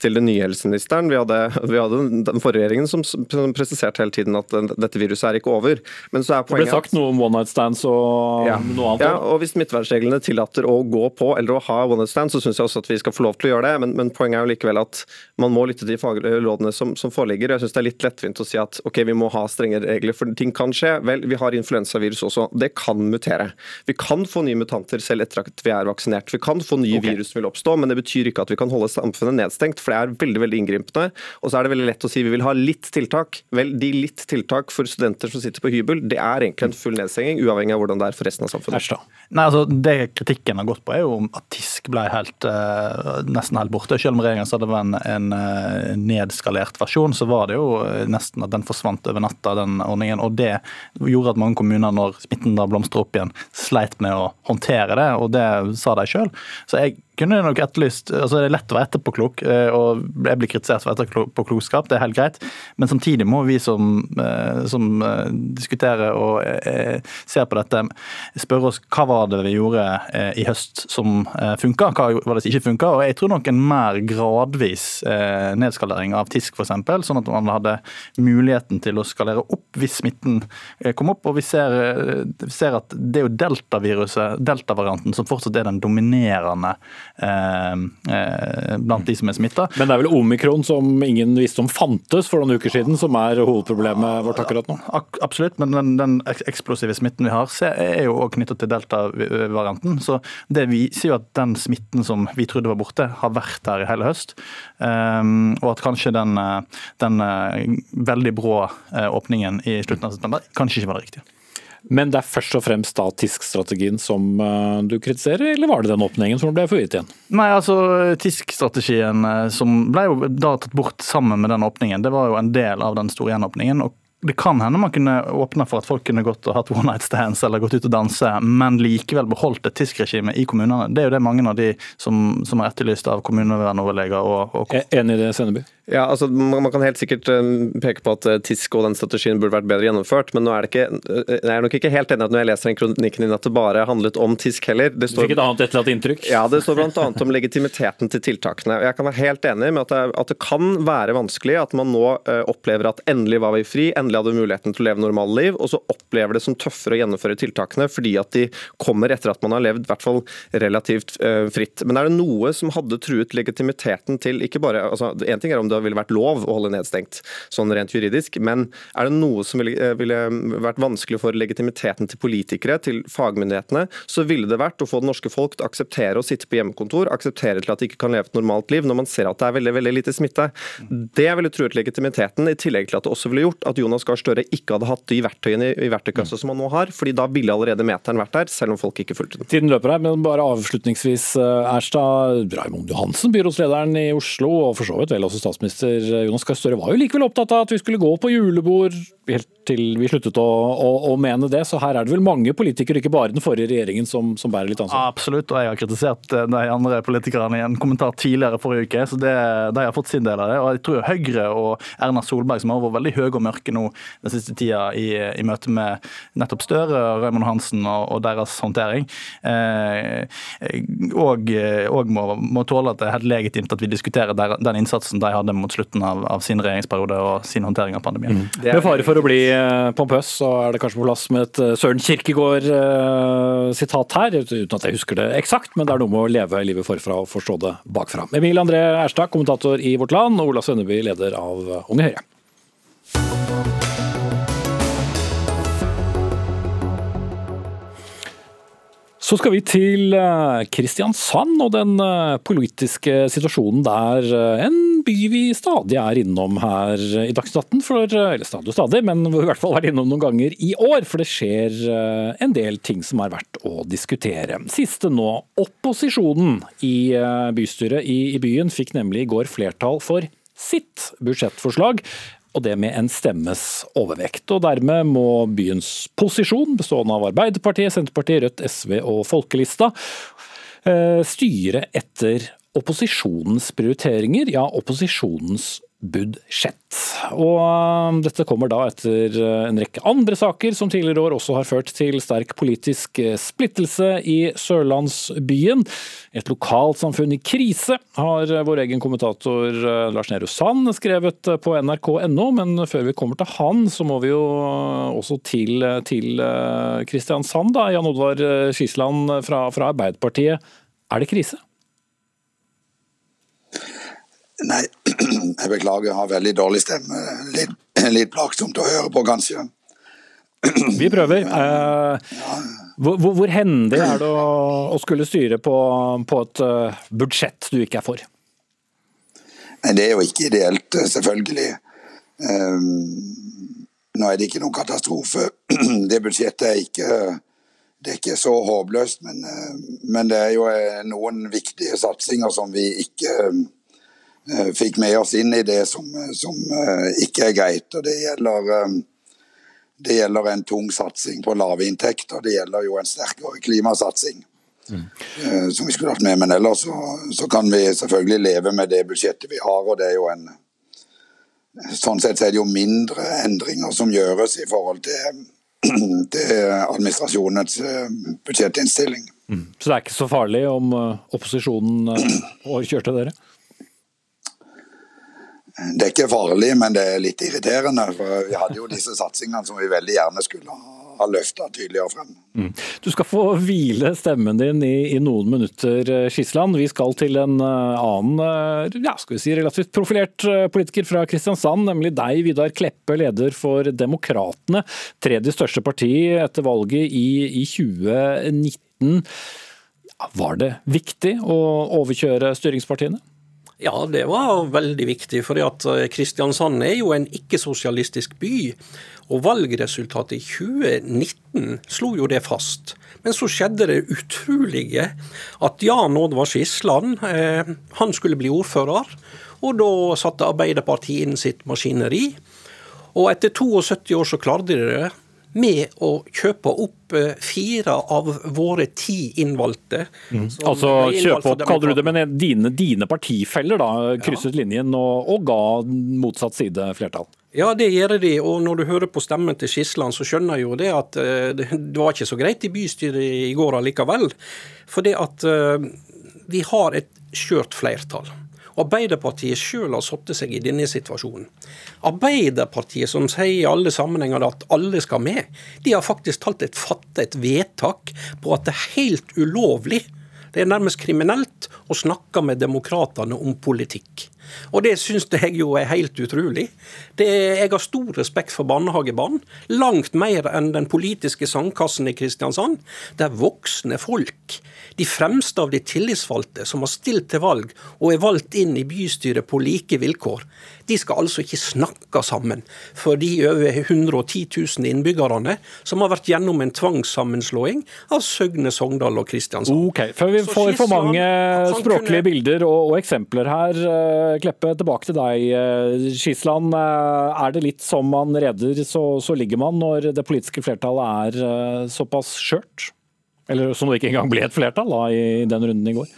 til den nye helseministeren. Vi hadde, vi hadde, den forrige regjeringen som, som, presiserte hele tiden at dette viruset er ikke over. Men så er poenget Det ble sagt noe om one night stands og ja, noe annet? Ja, og hvis smittevernreglene tillater å gå på eller å ha one night stands, så syns jeg også at vi skal få lov til å gjøre det. Men, men poenget er jo likevel at man må lytte til de faglige rådene som, som foreligger. Jeg synes det er litt lettvint å si at ok, vi må ha strenge regler, for ting kan skje. Vel, vi har influensavirus også. Det kan mutere. Vi kan få nye mutanter selv etter at vi er vaksinert. Vi kan få nye okay. virus som vil oppstå, men det betyr ikke at vi kan holde samfunnet nedstengt, for det er veldig veldig inngripende. Og så er det veldig lett å si vi vil ha litt tiltak. Vel, de litt tiltak for studenter som sitter på hybel, det er egentlig en full nedstenging, uavhengig av hvordan det er for resten av samfunnet. Nei, altså, Det kritikken har gått på, er jo at TISK ble helt, uh, nesten helt borte. Selv om regjeringen sa det var en, en uh, nedskalert versjon, så var det jo nesten at den forsvant over natta, den ordningen. Og det gjorde at mange kommuner, når smitten da blomstrer opp igjen, sleit med å håndtere det, og det sa de sjøl. Så jeg kunne nok etterlyst altså Det er lett å være etterpåklok, eh, og jeg blir kritisert for etterpåklokskap, det er helt greit. Men samtidig må vi som, eh, som eh, diskuterer og ser på dette, spørre oss hva var det vi gjorde i høst som funka, hva var det som ikke funka. Og jeg tror nok en mer gradvis nedskalering av TISK f.eks., sånn at man hadde muligheten til å skalere opp hvis smitten kom opp. Og vi ser, ser at det er jo deltaviruset, deltavarianten, som fortsatt er den dominerende blant de som er smitta. Men det er vel omikron som ingen visste om fantes for noen uker siden, som er hovedproblemet vårt akkurat nå? Absolutt, men den, den eksplosive smitten vi har, er jo òg knyttet til delta-varianten. Så det viser jo at den smitten som vi trodde var borte, har vært der i hele høst. Um, og at kanskje den, den veldig brå åpningen i slutten av september kanskje ikke var det riktige. Men det er først og fremst TISK-strategien som uh, du kritiserer, eller var det den åpningen som ble forvirret igjen? Nei, altså TISK-strategien uh, som ble jo da tatt bort sammen med den åpningen, det var jo en del av den store gjenåpningen. og det kan hende man kunne åpna for at folk kunne gått og hatt one night stands eller gått ut og danse, men likevel beholdt et TISK-regime i kommunene. Det er jo det mange av de som, som er etterlyst av kommunevernoverleger og, og Enig i det, Senneby? Ja, altså Man kan helt sikkert eh, peke på at eh, TISK og den strategien burde vært bedre gjennomført, men nå er det ikke, eh, jeg er nok ikke helt enig at når jeg leser den kronikken din at det bare handlet om TISK heller. Det står, du fikk et annet etterlatt inntrykk? Ja, det står bl.a. om legitimiteten til tiltakene. Jeg kan være helt enig med at det, at det, kan være vanskelig at man nå opplever at endelig var vi fri, endelig hadde vi muligheten til å leve normale liv, og så opplever det som tøffere å gjennomføre tiltakene fordi at de kommer etter at man har levd i hvert fall relativt fritt. Men er det noe som hadde truet legitimiteten til ikke bare altså, En ting er om det ville vært lov å holde nedstengt, sånn rent juridisk. Men er det noe som ville, eh, ville vært vanskelig for legitimiteten til politikere, til fagmyndighetene, så ville det vært å få det norske folk til å akseptere å sitte på hjemmekontor, akseptere til at de ikke kan leve et normalt liv, når man ser at det er veldig veldig lite smitte. Det ville truet legitimiteten, i tillegg til at det også ville gjort at Jonas Gahr Støre ikke hadde hatt de verktøyene i verktøykassa som han nå har, fordi da ville allerede meteren vært der, selv om folk ikke fulgte den. Tiden løper her, men bare avslutningsvis, eh, Erstad. Raymond Johansen, byrådslederen i Oslo, og for så vidt vel også statsminister statsminister Jonas Gahr Støre var jo likevel opptatt av at vi skulle gå på julebord helt til vi sluttet å, å, å, mene det. Så her er det vel mange politikere, ikke bare den forrige regjeringen, som, som bærer litt ansvar? Absolutt, og jeg har kritisert eh, de andre politikerne i en kommentar tidligere forrige uke, så det, de har fått sin del av det. Og jeg tror Høyre og Erna Solberg, som har vært veldig høye og mørke nå den siste tida i, i møte med nettopp Støre, Raymond Hansen og, og deres håndtering, eh, og, og må, må, tåle at det er helt legitimt at vi diskuterer der, den innsatsen de hadde mot slutten av, av sin regjeringsperiode og sin håndtering av pandemien. Mm. Med fare for å bli Eh, pompøs, så er det kanskje på plass med et eh, Søren Kirkegård-sitat her, uten at jeg husker det eksakt, men det er noe med å leve livet forfra og forstå det bakfra. Emil André Erstad, kommentator i Vårt Land, og Ola Svenneby, leder av Unge Høyre. Så skal vi til eh, Kristiansand og den eh, politiske situasjonen der. Eh, en by vi stadig er innom her i Dagsnytt 18, for, eller stadig og stadig, men vi har i hvert fall vært innom noen ganger i år. For det skjer en del ting som er verdt å diskutere. Siste nå, opposisjonen i bystyret i byen fikk nemlig i går flertall for sitt budsjettforslag og det med en stemmes overvekt. Og Dermed må byens posisjon, bestående av Arbeiderpartiet, Senterpartiet, Rødt, SV og Folkelista, eh, styre etter opposisjonens prioriteringer, ja opposisjonens budsjett. Og um, dette kommer da etter uh, en rekke andre saker som tidligere år også har ført til sterk politisk uh, splittelse i sørlandsbyen. Et lokalsamfunn i krise, har uh, vår egen kommentator Lars Nehru Sand skrevet på nrk.no. Men før vi kommer til han, så må vi jo også til, til Kristiansand. da. Jan Oddvar Skisland fra, fra Arbeiderpartiet. Er det krise? Nei, jeg beklager, jeg har veldig dårlig stemme. Litt, litt plagsomt å høre på, kanskje. Vi prøver. Eh, hvor, hvor, hendig er det å, å skulle styre på, på, et uh, budsjett du ikke er for? Nei, Det er jo ikke ideelt, selvfølgelig. Um, nå er det ikke noen katastrofe. Det budsjettet er ikke, det er ikke så håpløst, men, men, det er jo noen viktige satsinger som vi ikke Eh, fikk med oss inn i det som, som eh, ikke er greit. og det gjelder, eh, det gjelder en tung satsing på lave inntekter. Det gjelder jo en sterkere klimasatsing. Mm. Som vi skulle hatt med, Men ellers så, så, kan vi selvfølgelig leve med det budsjettet vi har. og det er jo en Sånn sett er det jo mindre endringer som gjøres i forhold til, til administrasjonens budsjettinnstilling. Mm. Så det er ikke så farlig om opposisjonen overkjørte dere? Det er ikke farlig, men det er litt irriterende. for Vi hadde jo disse satsingene som vi veldig gjerne skulle ha løfta tydeligere frem. Mm. Du skal få hvile stemmen din i, i noen minutter, Skisland. Vi skal til en uh, annen uh, ja, skal vi si, relativt profilert politiker fra Kristiansand, nemlig deg, Vidar Kleppe, leder for Demokratene. Tredje største parti etter valget i, i 2019. Var det viktig å overkjøre styringspartiene? Ja, det var veldig viktig. For eh, Kristiansand er jo en ikke-sosialistisk by. Og valgresultatet i 2019 slo jo det fast. Men så skjedde det utrolige at Jan Oddvar Skisland eh, han skulle bli ordfører. Og da satte Arbeiderpartiet inn sitt maskineri. Og etter 72 år så klarte de det med å kjøpe opp eh, fire av våre ti innvalgte. Mm. Altså kjøpe opp, kaller du det, men dine, dine partifeller da, krysset ja. linjen og, og, ga motsatt side flertall? Ja, det gjør de. Og når du hører på stemmen til Skisland, så skjønner jeg jo det at uh, det var ikke så greit i bystyret i går allikevel. For det at uh, vi har et skjørt flertall. Arbeiderpartiet sjøl har satt seg i denne situasjonen. Arbeiderpartiet, som sier i alle sammenhenger at alle skal med, de har faktisk talt et, fattet et vedtak på at det er helt ulovlig det er nærmest kriminelt å snakke med demokratene om politikk. Og det syns jeg jo er helt utrolig. Er, jeg har stor respekt for barnehagebarn. Langt mer enn den politiske sandkassen i Kristiansand. Det er voksne folk. De fremste av de tillitsvalgte som har stilt til valg og er valgt inn i bystyret på like vilkår. De skal altså ikke snakke sammen for de over 110 000 innbyggerne som har vært gjennom en tvangssammenslåing av Søgne, Sogndal og Kristiansand. Ok, Før vi får for mange språklige bilder og, og, eksempler her, Kleppe, tilbake til deg. Skisland, er det litt som man redder, så, så ligger man når det politiske flertallet er såpass skjørt? Eller som det ikke engang ble et flertall da, i den runden i går?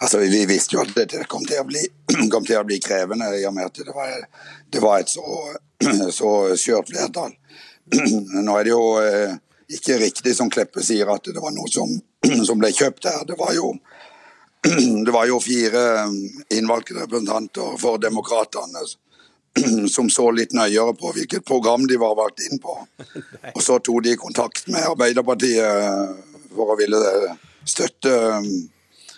Altså, Vi visste jo at dette kom til å bli, til å bli krevende, i og med at det var, det var et så, så skjørt flertall. Nå er det jo eh, ikke riktig som Kleppe sier, at det var noe som, som ble kjøpt her. Det var jo, det var jo fire innvalgte representanter for Demokratene som så litt nøyere på hvilket program de var valgt inn på. Og så tok de kontakt med Arbeiderpartiet for å ville støtte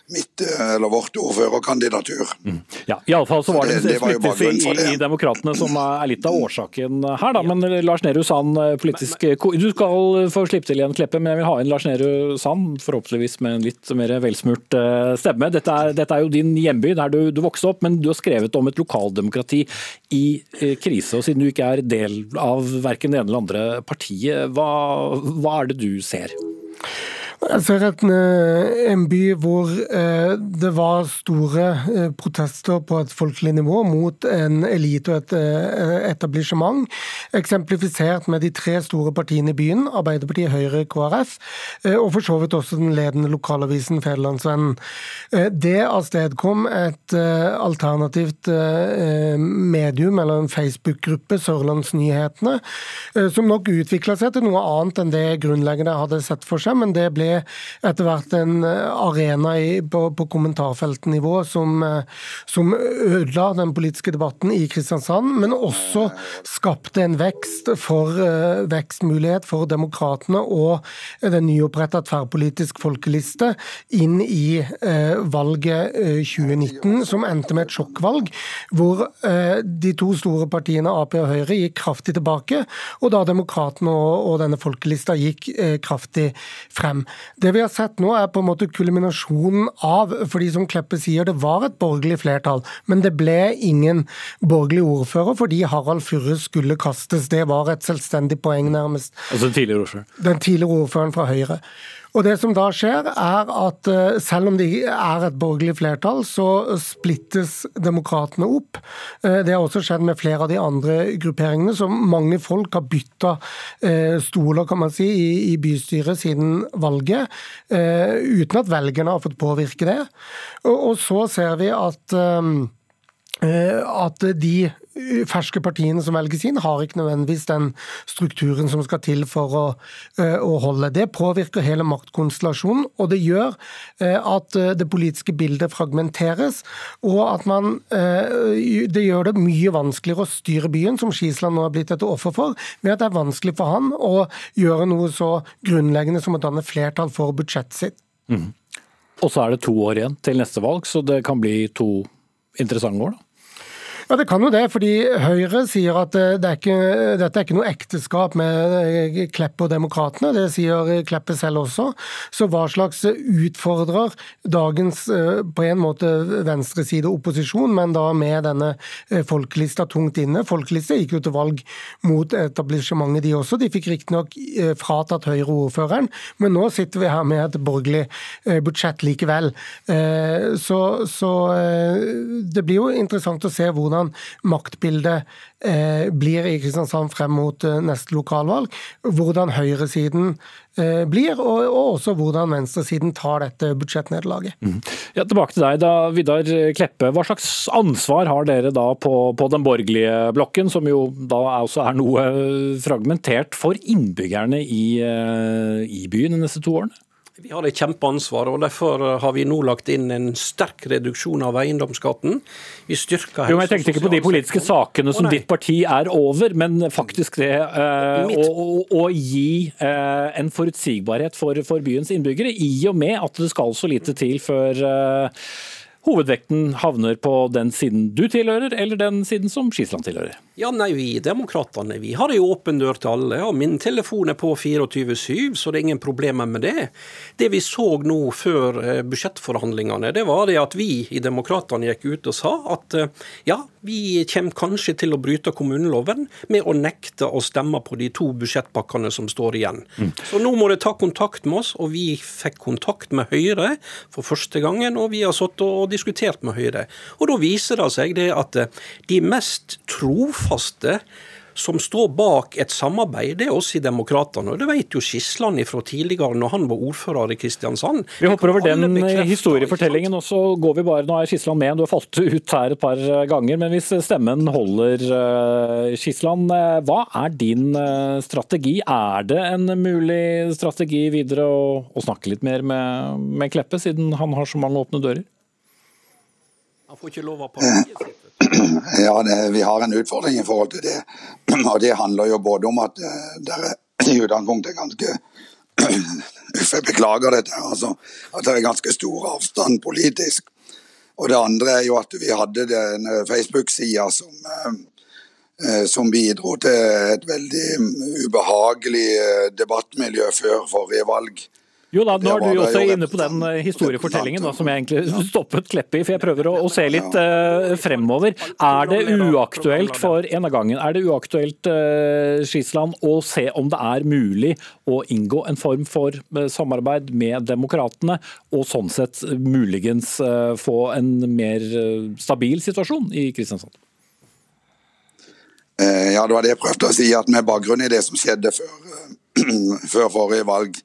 mitt, eh, eller vårt ordførerkandidatur. Mm. Ja, Iallfall så var det, det, det splittelse i, i Demokratene som er litt av årsaken her, da. Men Lars Nehru Sand, eh, politisk Du skal få slippe til igjen, Kleppe, men jeg vil ha inn Lars Nehru Sand, forhåpentligvis med en litt mer velsmurt eh, stemme. Dette er, dette er jo din hjemby, der du, du, vokste opp, men du har skrevet om et lokaldemokrati i krise. og Siden du ikke er del av verken det ene eller andre partiet, hva, hva er det du ser? Jeg ser et, eh, en by hvor eh, det var store eh, protester på et folkelig nivå mot en elite og et etablissement, eksemplifisert med de tre store partiene i byen, Arbeiderpartiet, Høyre, KrF, og for så vidt også den ledende lokalavisen Federlandsvennen. Det avstedkom et alternativt medium, eller en Facebook-gruppe, Sørlandsnyhetene, som nok utvikla seg til noe annet enn det grunnleggende hadde sett for seg, men det ble etter hvert en eh, arena i, på, på kommentarfeltnivå som, eh, som ødela den politiske debatten i Kristiansand, men også skapte en vekst for uh, vekstmulighet for demokratene og den nyoppretta tverrpolitisk folkeliste inn i uh, valget uh, 2019, som endte med et sjokkvalg, hvor de to store partiene Ap og Høyre gikk kraftig tilbake, og da demokratene og, og denne folkelista gikk kraftig frem. Det vi har sett nå er på en måte kulminasjonen av, fordi som Kleppe sier, det var et borgerlig flertall, men det ble ingen borgerlig ordfører fordi Harald Furre skulle kastes. Det var et selvstendig poeng, nærmest. Altså den tidligere ordføreren? Den tidligere ordføreren fra Høyre. Og det som da skjer, er at eh, selv om det er et borgerlig flertall, så splittes demokratene opp. Eh, det har også skjedd med flere av de andre grupperingene, så mange folk har bytta eh, stoler kan man si, i bystyret siden valget, uten at velgerne har fått påvirke det. Og så ser vi at at de ferske partiene som velges inn, har ikke nødvendigvis den strukturen som skal til for å, eh, å holde. Det påvirker hele maktkonstellasjonen, og det gjør eh, at eh, det politiske bildet fragmenteres, og at man Det gjør det mye vanskeligere å styre byen, som Skisland nå har blitt et offer for, ved at det er vanskelig for han å gjøre noe så grunnleggende som å danne flertall for budsjettet sitt. Mm. Og så er det to år igjen til neste valg, så det kan bli to interessante år, da? Ja, Det kan jo det, fordi Høyre sier at eh, det er ikke, dette er ikke noe ekteskap med eh, Klepp og Demokratene. Det sier Kleppe selv også. Så hva slags utfordrer dagens eh, på en måte venstreside opposisjon, men da med denne folkelista tungt inne? Folkelista gikk jo til valg mot etablissementet, de også. De fikk riktignok fratatt Høyre-ordføreren, men nå sitter vi her med et borgerlig budsjett likevel. Så, så det blir jo interessant å se hvordan hvordan maktbildet eh, blir i Kristiansand frem mot eh, neste lokalvalg. Hvordan høyresiden eh, blir, og, også hvordan venstresiden tar dette budsjettnederlaget. Mm. Ja, tilbake til deg, da, Vidar Kleppe. Hva slags ansvar har dere da på, på den borgerlige blokken, som jo da også er noe fragmentert for innbyggerne i, i byen de neste to årene? Vi har et kjempeansvar, og derfor har vi nå lagt inn en sterk reduksjon av eiendomsskatten. Vi styrker helse- jo, Jeg tenkte ikke på de politiske sakene som ditt parti er over, men faktisk det eh, Mitt... å, å, å, gi eh, en forutsigbarhet for, for, byens innbyggere, i og med at det skal så lite til før eh, hovedvekten havner på den siden du tilhører, eller den siden som Skisland tilhører. Ja, nei, Vi demokratene vi har jo åpen dør til alle. og Min telefon er på 24-7, så det er ingen problemer med det. Det vi så nå før eh, budsjettforhandlingene, det var det at vi i Demokratene gikk ut og sa at eh, ja, vi kommer kanskje til å bryte kommuneloven med å nekte å stemme på de to budsjettpakkene som står igjen. Mm. Så nå må det ta kontakt med oss, og vi fikk kontakt med Høyre for første gangen. Og vi har satt og diskutert med Høyre. Og da viser det seg det at eh, de mest trofaste trofaste som står bak et samarbeid, det er oss i Demokratene. Og det vet jo Skisland fra tidligere, når han var ordfører i Kristiansand. Vi hopper over den historiefortellingen, og så går vi bare Nå er Skisland med, du har falt ut her et par ganger. Men hvis stemmen holder, Skisland, eh, eh, hva er din eh, strategi? Er det en mulig strategi videre å, å snakke litt mer med, med Kleppe, siden han har så mange åpne dører? Han får ikke lov av partiet sitt. Ja, det, vi har en utfordring i forhold til det. Og det handler jo både om at det er i utgangspunktet ganske Uff, jeg beklager dette. altså, At det er ganske stor avstand politisk. Og det andre er jo at vi hadde den Facebook-sida som, eh, eh, som bidro til et veldig ubehagelig debattmiljø før forrige valg. Jo da, nå er du også inne på den eh, historiefortellingen da, som jeg egentlig stoppet Kleppe i, for jeg prøver å, å se litt uh, fremover. Er det uaktuelt for en av gangen, er det uaktuelt uh, Skisland, å se om det er mulig å inngå en form for samarbeid med demokratene, og sånn sett muligens uh, få en mer stabil situasjon i Kristiansand? Ja, det var det jeg prøvde å si, at med bakgrunn i det som skjedde før, før forrige valg,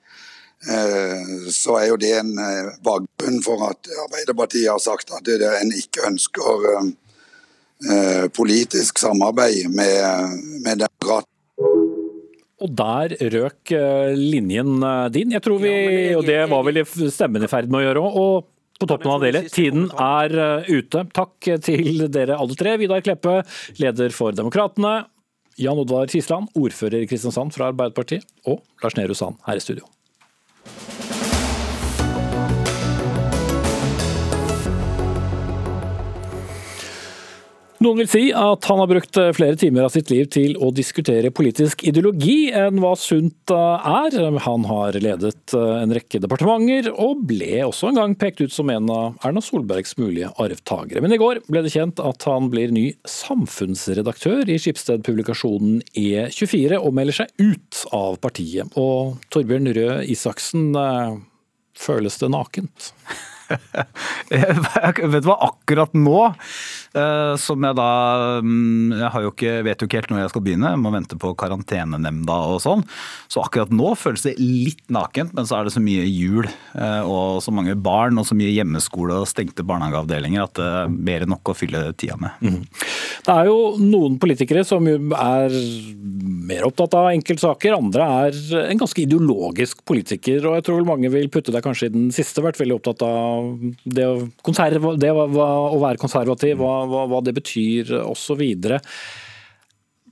så er jo det en eh, bakgrunn for at Arbeiderpartiet har sagt at en ikke ønsker eh, politisk samarbeid med, med demokrater. Og der røk linjen din. Jeg tror vi, og det var vel stemmen i ferd med å gjøre òg. Og på toppen av det, tiden er ute. Takk til dere alle tre. Vidar Kleppe, leder for Demokratene. Jan Oddvar Kisland, ordfører i Kristiansand fra Arbeiderpartiet. Og Lars Nehru Sand her i studio. Bye. Noen vil si at han har brukt eh, flere timer av sitt liv til å diskutere politisk ideologi enn hva sunt eh, er. Han har ledet eh, en rekke departementer, og ble også en gang pekt ut som en av Erna Solbergs mulige arvtakere. Men i går ble det kjent at han blir ny samfunnsredaktør i Skipsted-publikasjonen E24, og melder seg ut av partiet. Og Torbjørn Røe Isaksen, føles det nakent? vet du hva, akkurat nå Eh, som jeg da mm, Jeg jo ikke, vet jo ikke helt når jeg skal begynne, jeg må vente på karantenenemnda og sånn. Så akkurat nå føles det litt nakent, men så er det så mye jul eh, og så mange barn og så mye hjemmeskole og stengte barnehageavdelinger at det er mer enn nok å fylle tida med. Mm. Det er jo noen politikere som er mer opptatt av enkeltsaker, andre er en ganske ideologisk politiker. Og jeg tror mange vil putte deg kanskje i den siste, vært veldig opptatt av det å, det å være konservativ. Hva hva, hva det betyr osv.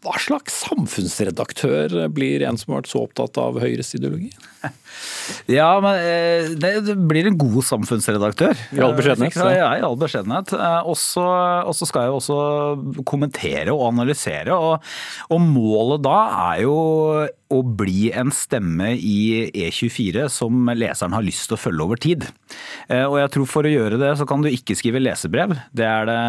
Hva slags samfunnsredaktør blir en som har vært så opptatt av Høyres ideologi? Ja, men eh, det blir en god samfunnsredaktør. I all beskjedenhet. Ja, i all beskjedenhet. Eh, og så skal jeg også kommentere og analysere. Og, og målet da er jo å bli en stemme i E24 som leseren har lyst til å følge over tid. Eh, og jeg tror for å gjøre det, så kan du ikke skrive lesebrev. Det er det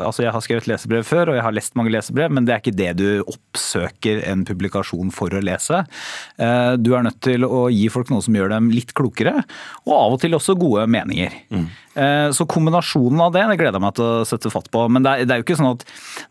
Altså, jeg har skrevet lesebrev før, og jeg har lest mange lesebrev, men det er ikke det du oppsøker en publikasjon for å lese. Du er nødt til å gi folk noe som gjør dem litt klokere, og av og til også gode meninger. Mm. Eh, så kombinasjonen av det det gleder jeg meg til å sette fatt på. Men det er, det er jo ikke sånn at,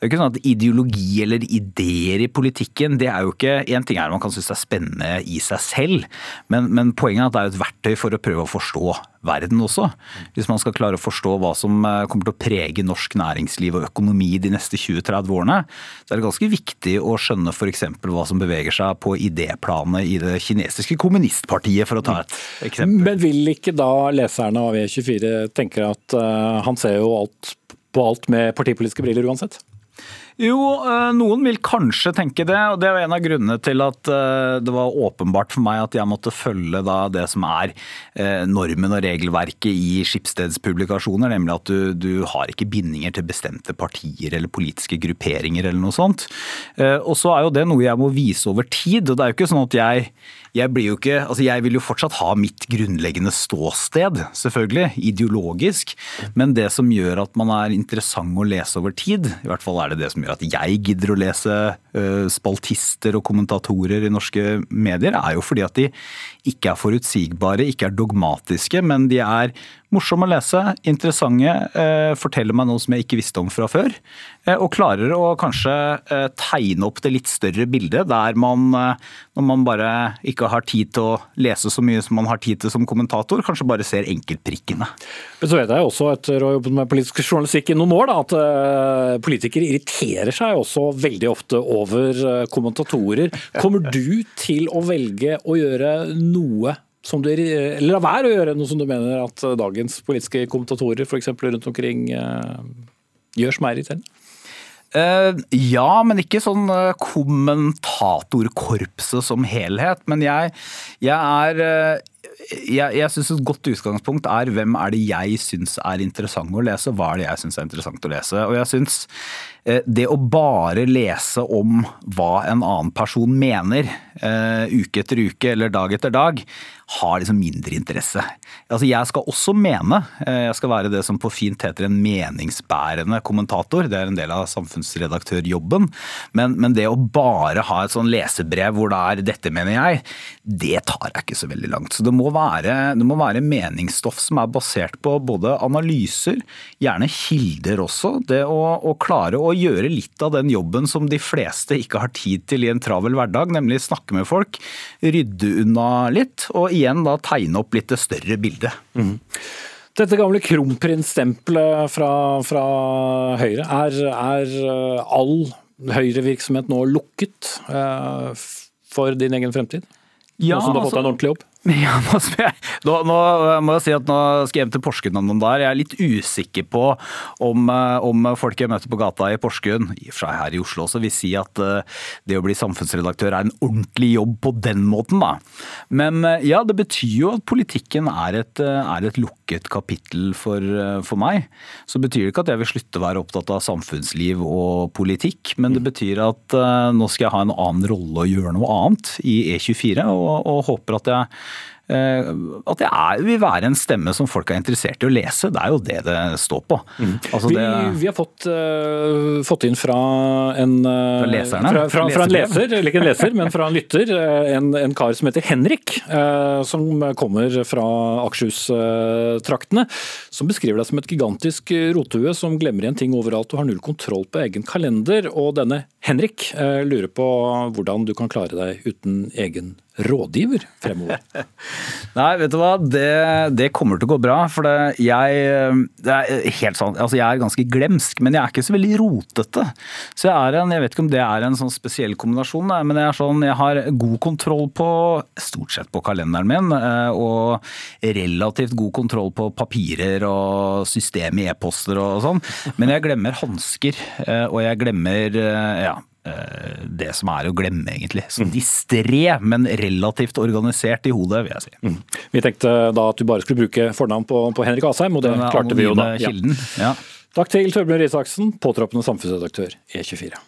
ikke sånn at ideologi eller ideer i politikken det er jo ikke, En ting er man kan synes det er spennende i seg selv, men, men poenget er at det er et verktøy for å prøve å forstå verden også. Hvis man skal klare å forstå hva som eh, kommer til å prege norsk næringsliv og økonomi de neste 20-30 årene, så er det ganske viktig å skjønne f.eks. hva som beveger seg på idéplanet i det kinesiske kommunistpartiet, for å ta et eksempel. Men vil ikke da leserne av E24 tenke at uh, han ser jo alt på alt med partipolitiske briller uansett? Jo, eh, noen vil kanskje tenke det, og det var en av grunnene til at eh, det var åpenbart for meg at jeg måtte følge det som er eh, normen og regelverket i skipsstedspublikasjoner, nemlig at du, du har ikke bindinger til bestemte partier eller politiske grupperinger eller noe sånt. Og så er jo det noe jeg må vise over tid, og det er jo ikke sånn at jeg jeg blir jo ikke Altså, jeg vil jo fortsatt ha mitt grunnleggende ståsted, selvfølgelig, ideologisk. Men det som gjør at man er interessant å lese over tid, i hvert fall er det det som gjør at jeg gidder å lese spaltister og kommentatorer i norske medier, er jo fordi at de ikke er forutsigbare, ikke er dogmatiske, men de er morsomme å lese, interessante, eh, forteller meg noe som jeg ikke visste om fra før. Eh, og klarer å kanskje eh, tegne opp det litt større bildet, der man, når man bare ikke har tid til å lese så mye som man har tid til som kommentator, kanskje bare ser enkeltprikkene. Men så vet jeg også, etter å ha jobbet med politisk journalistikk i noen år, da, at politikere irriterer seg også veldig ofte over kommentatorer. Kommer du til å velge å gjøre noe som du, eller la være å gjøre noe som du mener at dagens politiske kommentatorer f.eks. rundt omkring uh, gjør som er irriterende? Uh, ja, men ikke sånn kommentatorkorpset som helhet. Men jeg, jeg er jeg, jeg syns et godt utgangspunkt er hvem er det jeg syns er interessant å lese, hva er det jeg syns er interessant å lese. Og jeg syns det å bare lese om hva en annen person mener, uke etter uke eller dag etter dag, har liksom mindre interesse. Altså jeg skal også mene, eh, jeg skal være det som på fint heter en meningsbærende kommentator, det er en del av samfunnsredaktørjobben, men, men det å bare ha et sånn lesebrev hvor det er 'dette mener jeg', det tar jeg ikke så veldig langt. Så det må være, det må være meningsstoff som er basert på både analyser, gjerne kilder også, det å, å klare å gjøre litt av den jobben som de fleste ikke har tid til i en travel hverdag, nemlig snakke med folk, rydde unna litt. og igjen da tegne opp litt det større bildet. Mm. Dette gamle kronprinsstempelet fra, fra Høyre, er, er eh, all Høyre-virksomhet nå lukket eh, for din egen fremtid? Ja, nå som du har fått deg en altså- ordentlig jobb? Ja, nå, nå, må jeg si at nå skal jeg hjem til Porsgrunn om noen dager. Jeg er litt usikker på om, eh, om folk jeg møter på gata i Porsgrunn, fra her i Oslo også, vil si at eh, det å bli samfunnsredaktør er en ordentlig jobb på den måten, da. Men eh, ja, det betyr jo at politikken er et, er et lukket kapittel for, for, meg. Så betyr det ikke at jeg vil slutte å være opptatt av samfunnsliv og politikk, men det betyr at nå skal jeg ha en annen rolle og gjøre noe annet i E24, og, og håper at jeg at det er, vil være en stemme som folk er interessert i å lese. Det er jo det det står på. Mm. Altså det, vi, vi, har fått, uh, fått, inn fra en uh, Fra? Fra, fra, fra en leser, eller ikke en leser, men fra en lytter. En, en kar som heter Henrik, uh, som kommer fra Akershus-traktene. Som beskriver deg som et gigantisk rotehue som glemmer igjen ting overalt og har null kontroll på egen kalender. Og denne Henrik lurer på hvordan du kan klare deg uten egen rådgiver fremover? Nei, vet du hva. Det, det, kommer til å gå bra. For det, jeg, det er helt sånn, altså jeg er ganske glemsk, men jeg er ikke så veldig rotete. Så jeg en, jeg vet ikke om det er en sånn spesiell kombinasjon, men jeg, sånn, jeg har god kontroll på stort sett på kalenderen min. Eh, og relativt god kontroll på papirer og system i e-poster og sånn. Men jeg glemmer hansker, eh, og jeg glemmer eh, ja, Eh, det som er å glemme, egentlig. Så mm. distré, men relativt organisert i hodet, vil jeg si. Mm. Vi tenkte da at du bare skulle bruke fornavn på, på Henrik Asheim, og det klarte vi jo da. Ja. Ja. Takk til Torbjørn Risaksen, påtroppende samfunnsredaktør E24.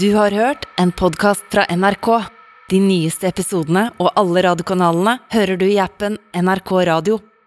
Du har hørt en podkast fra NRK. De nyeste episodene og alle radiokanalene hører du i appen NRK Radio.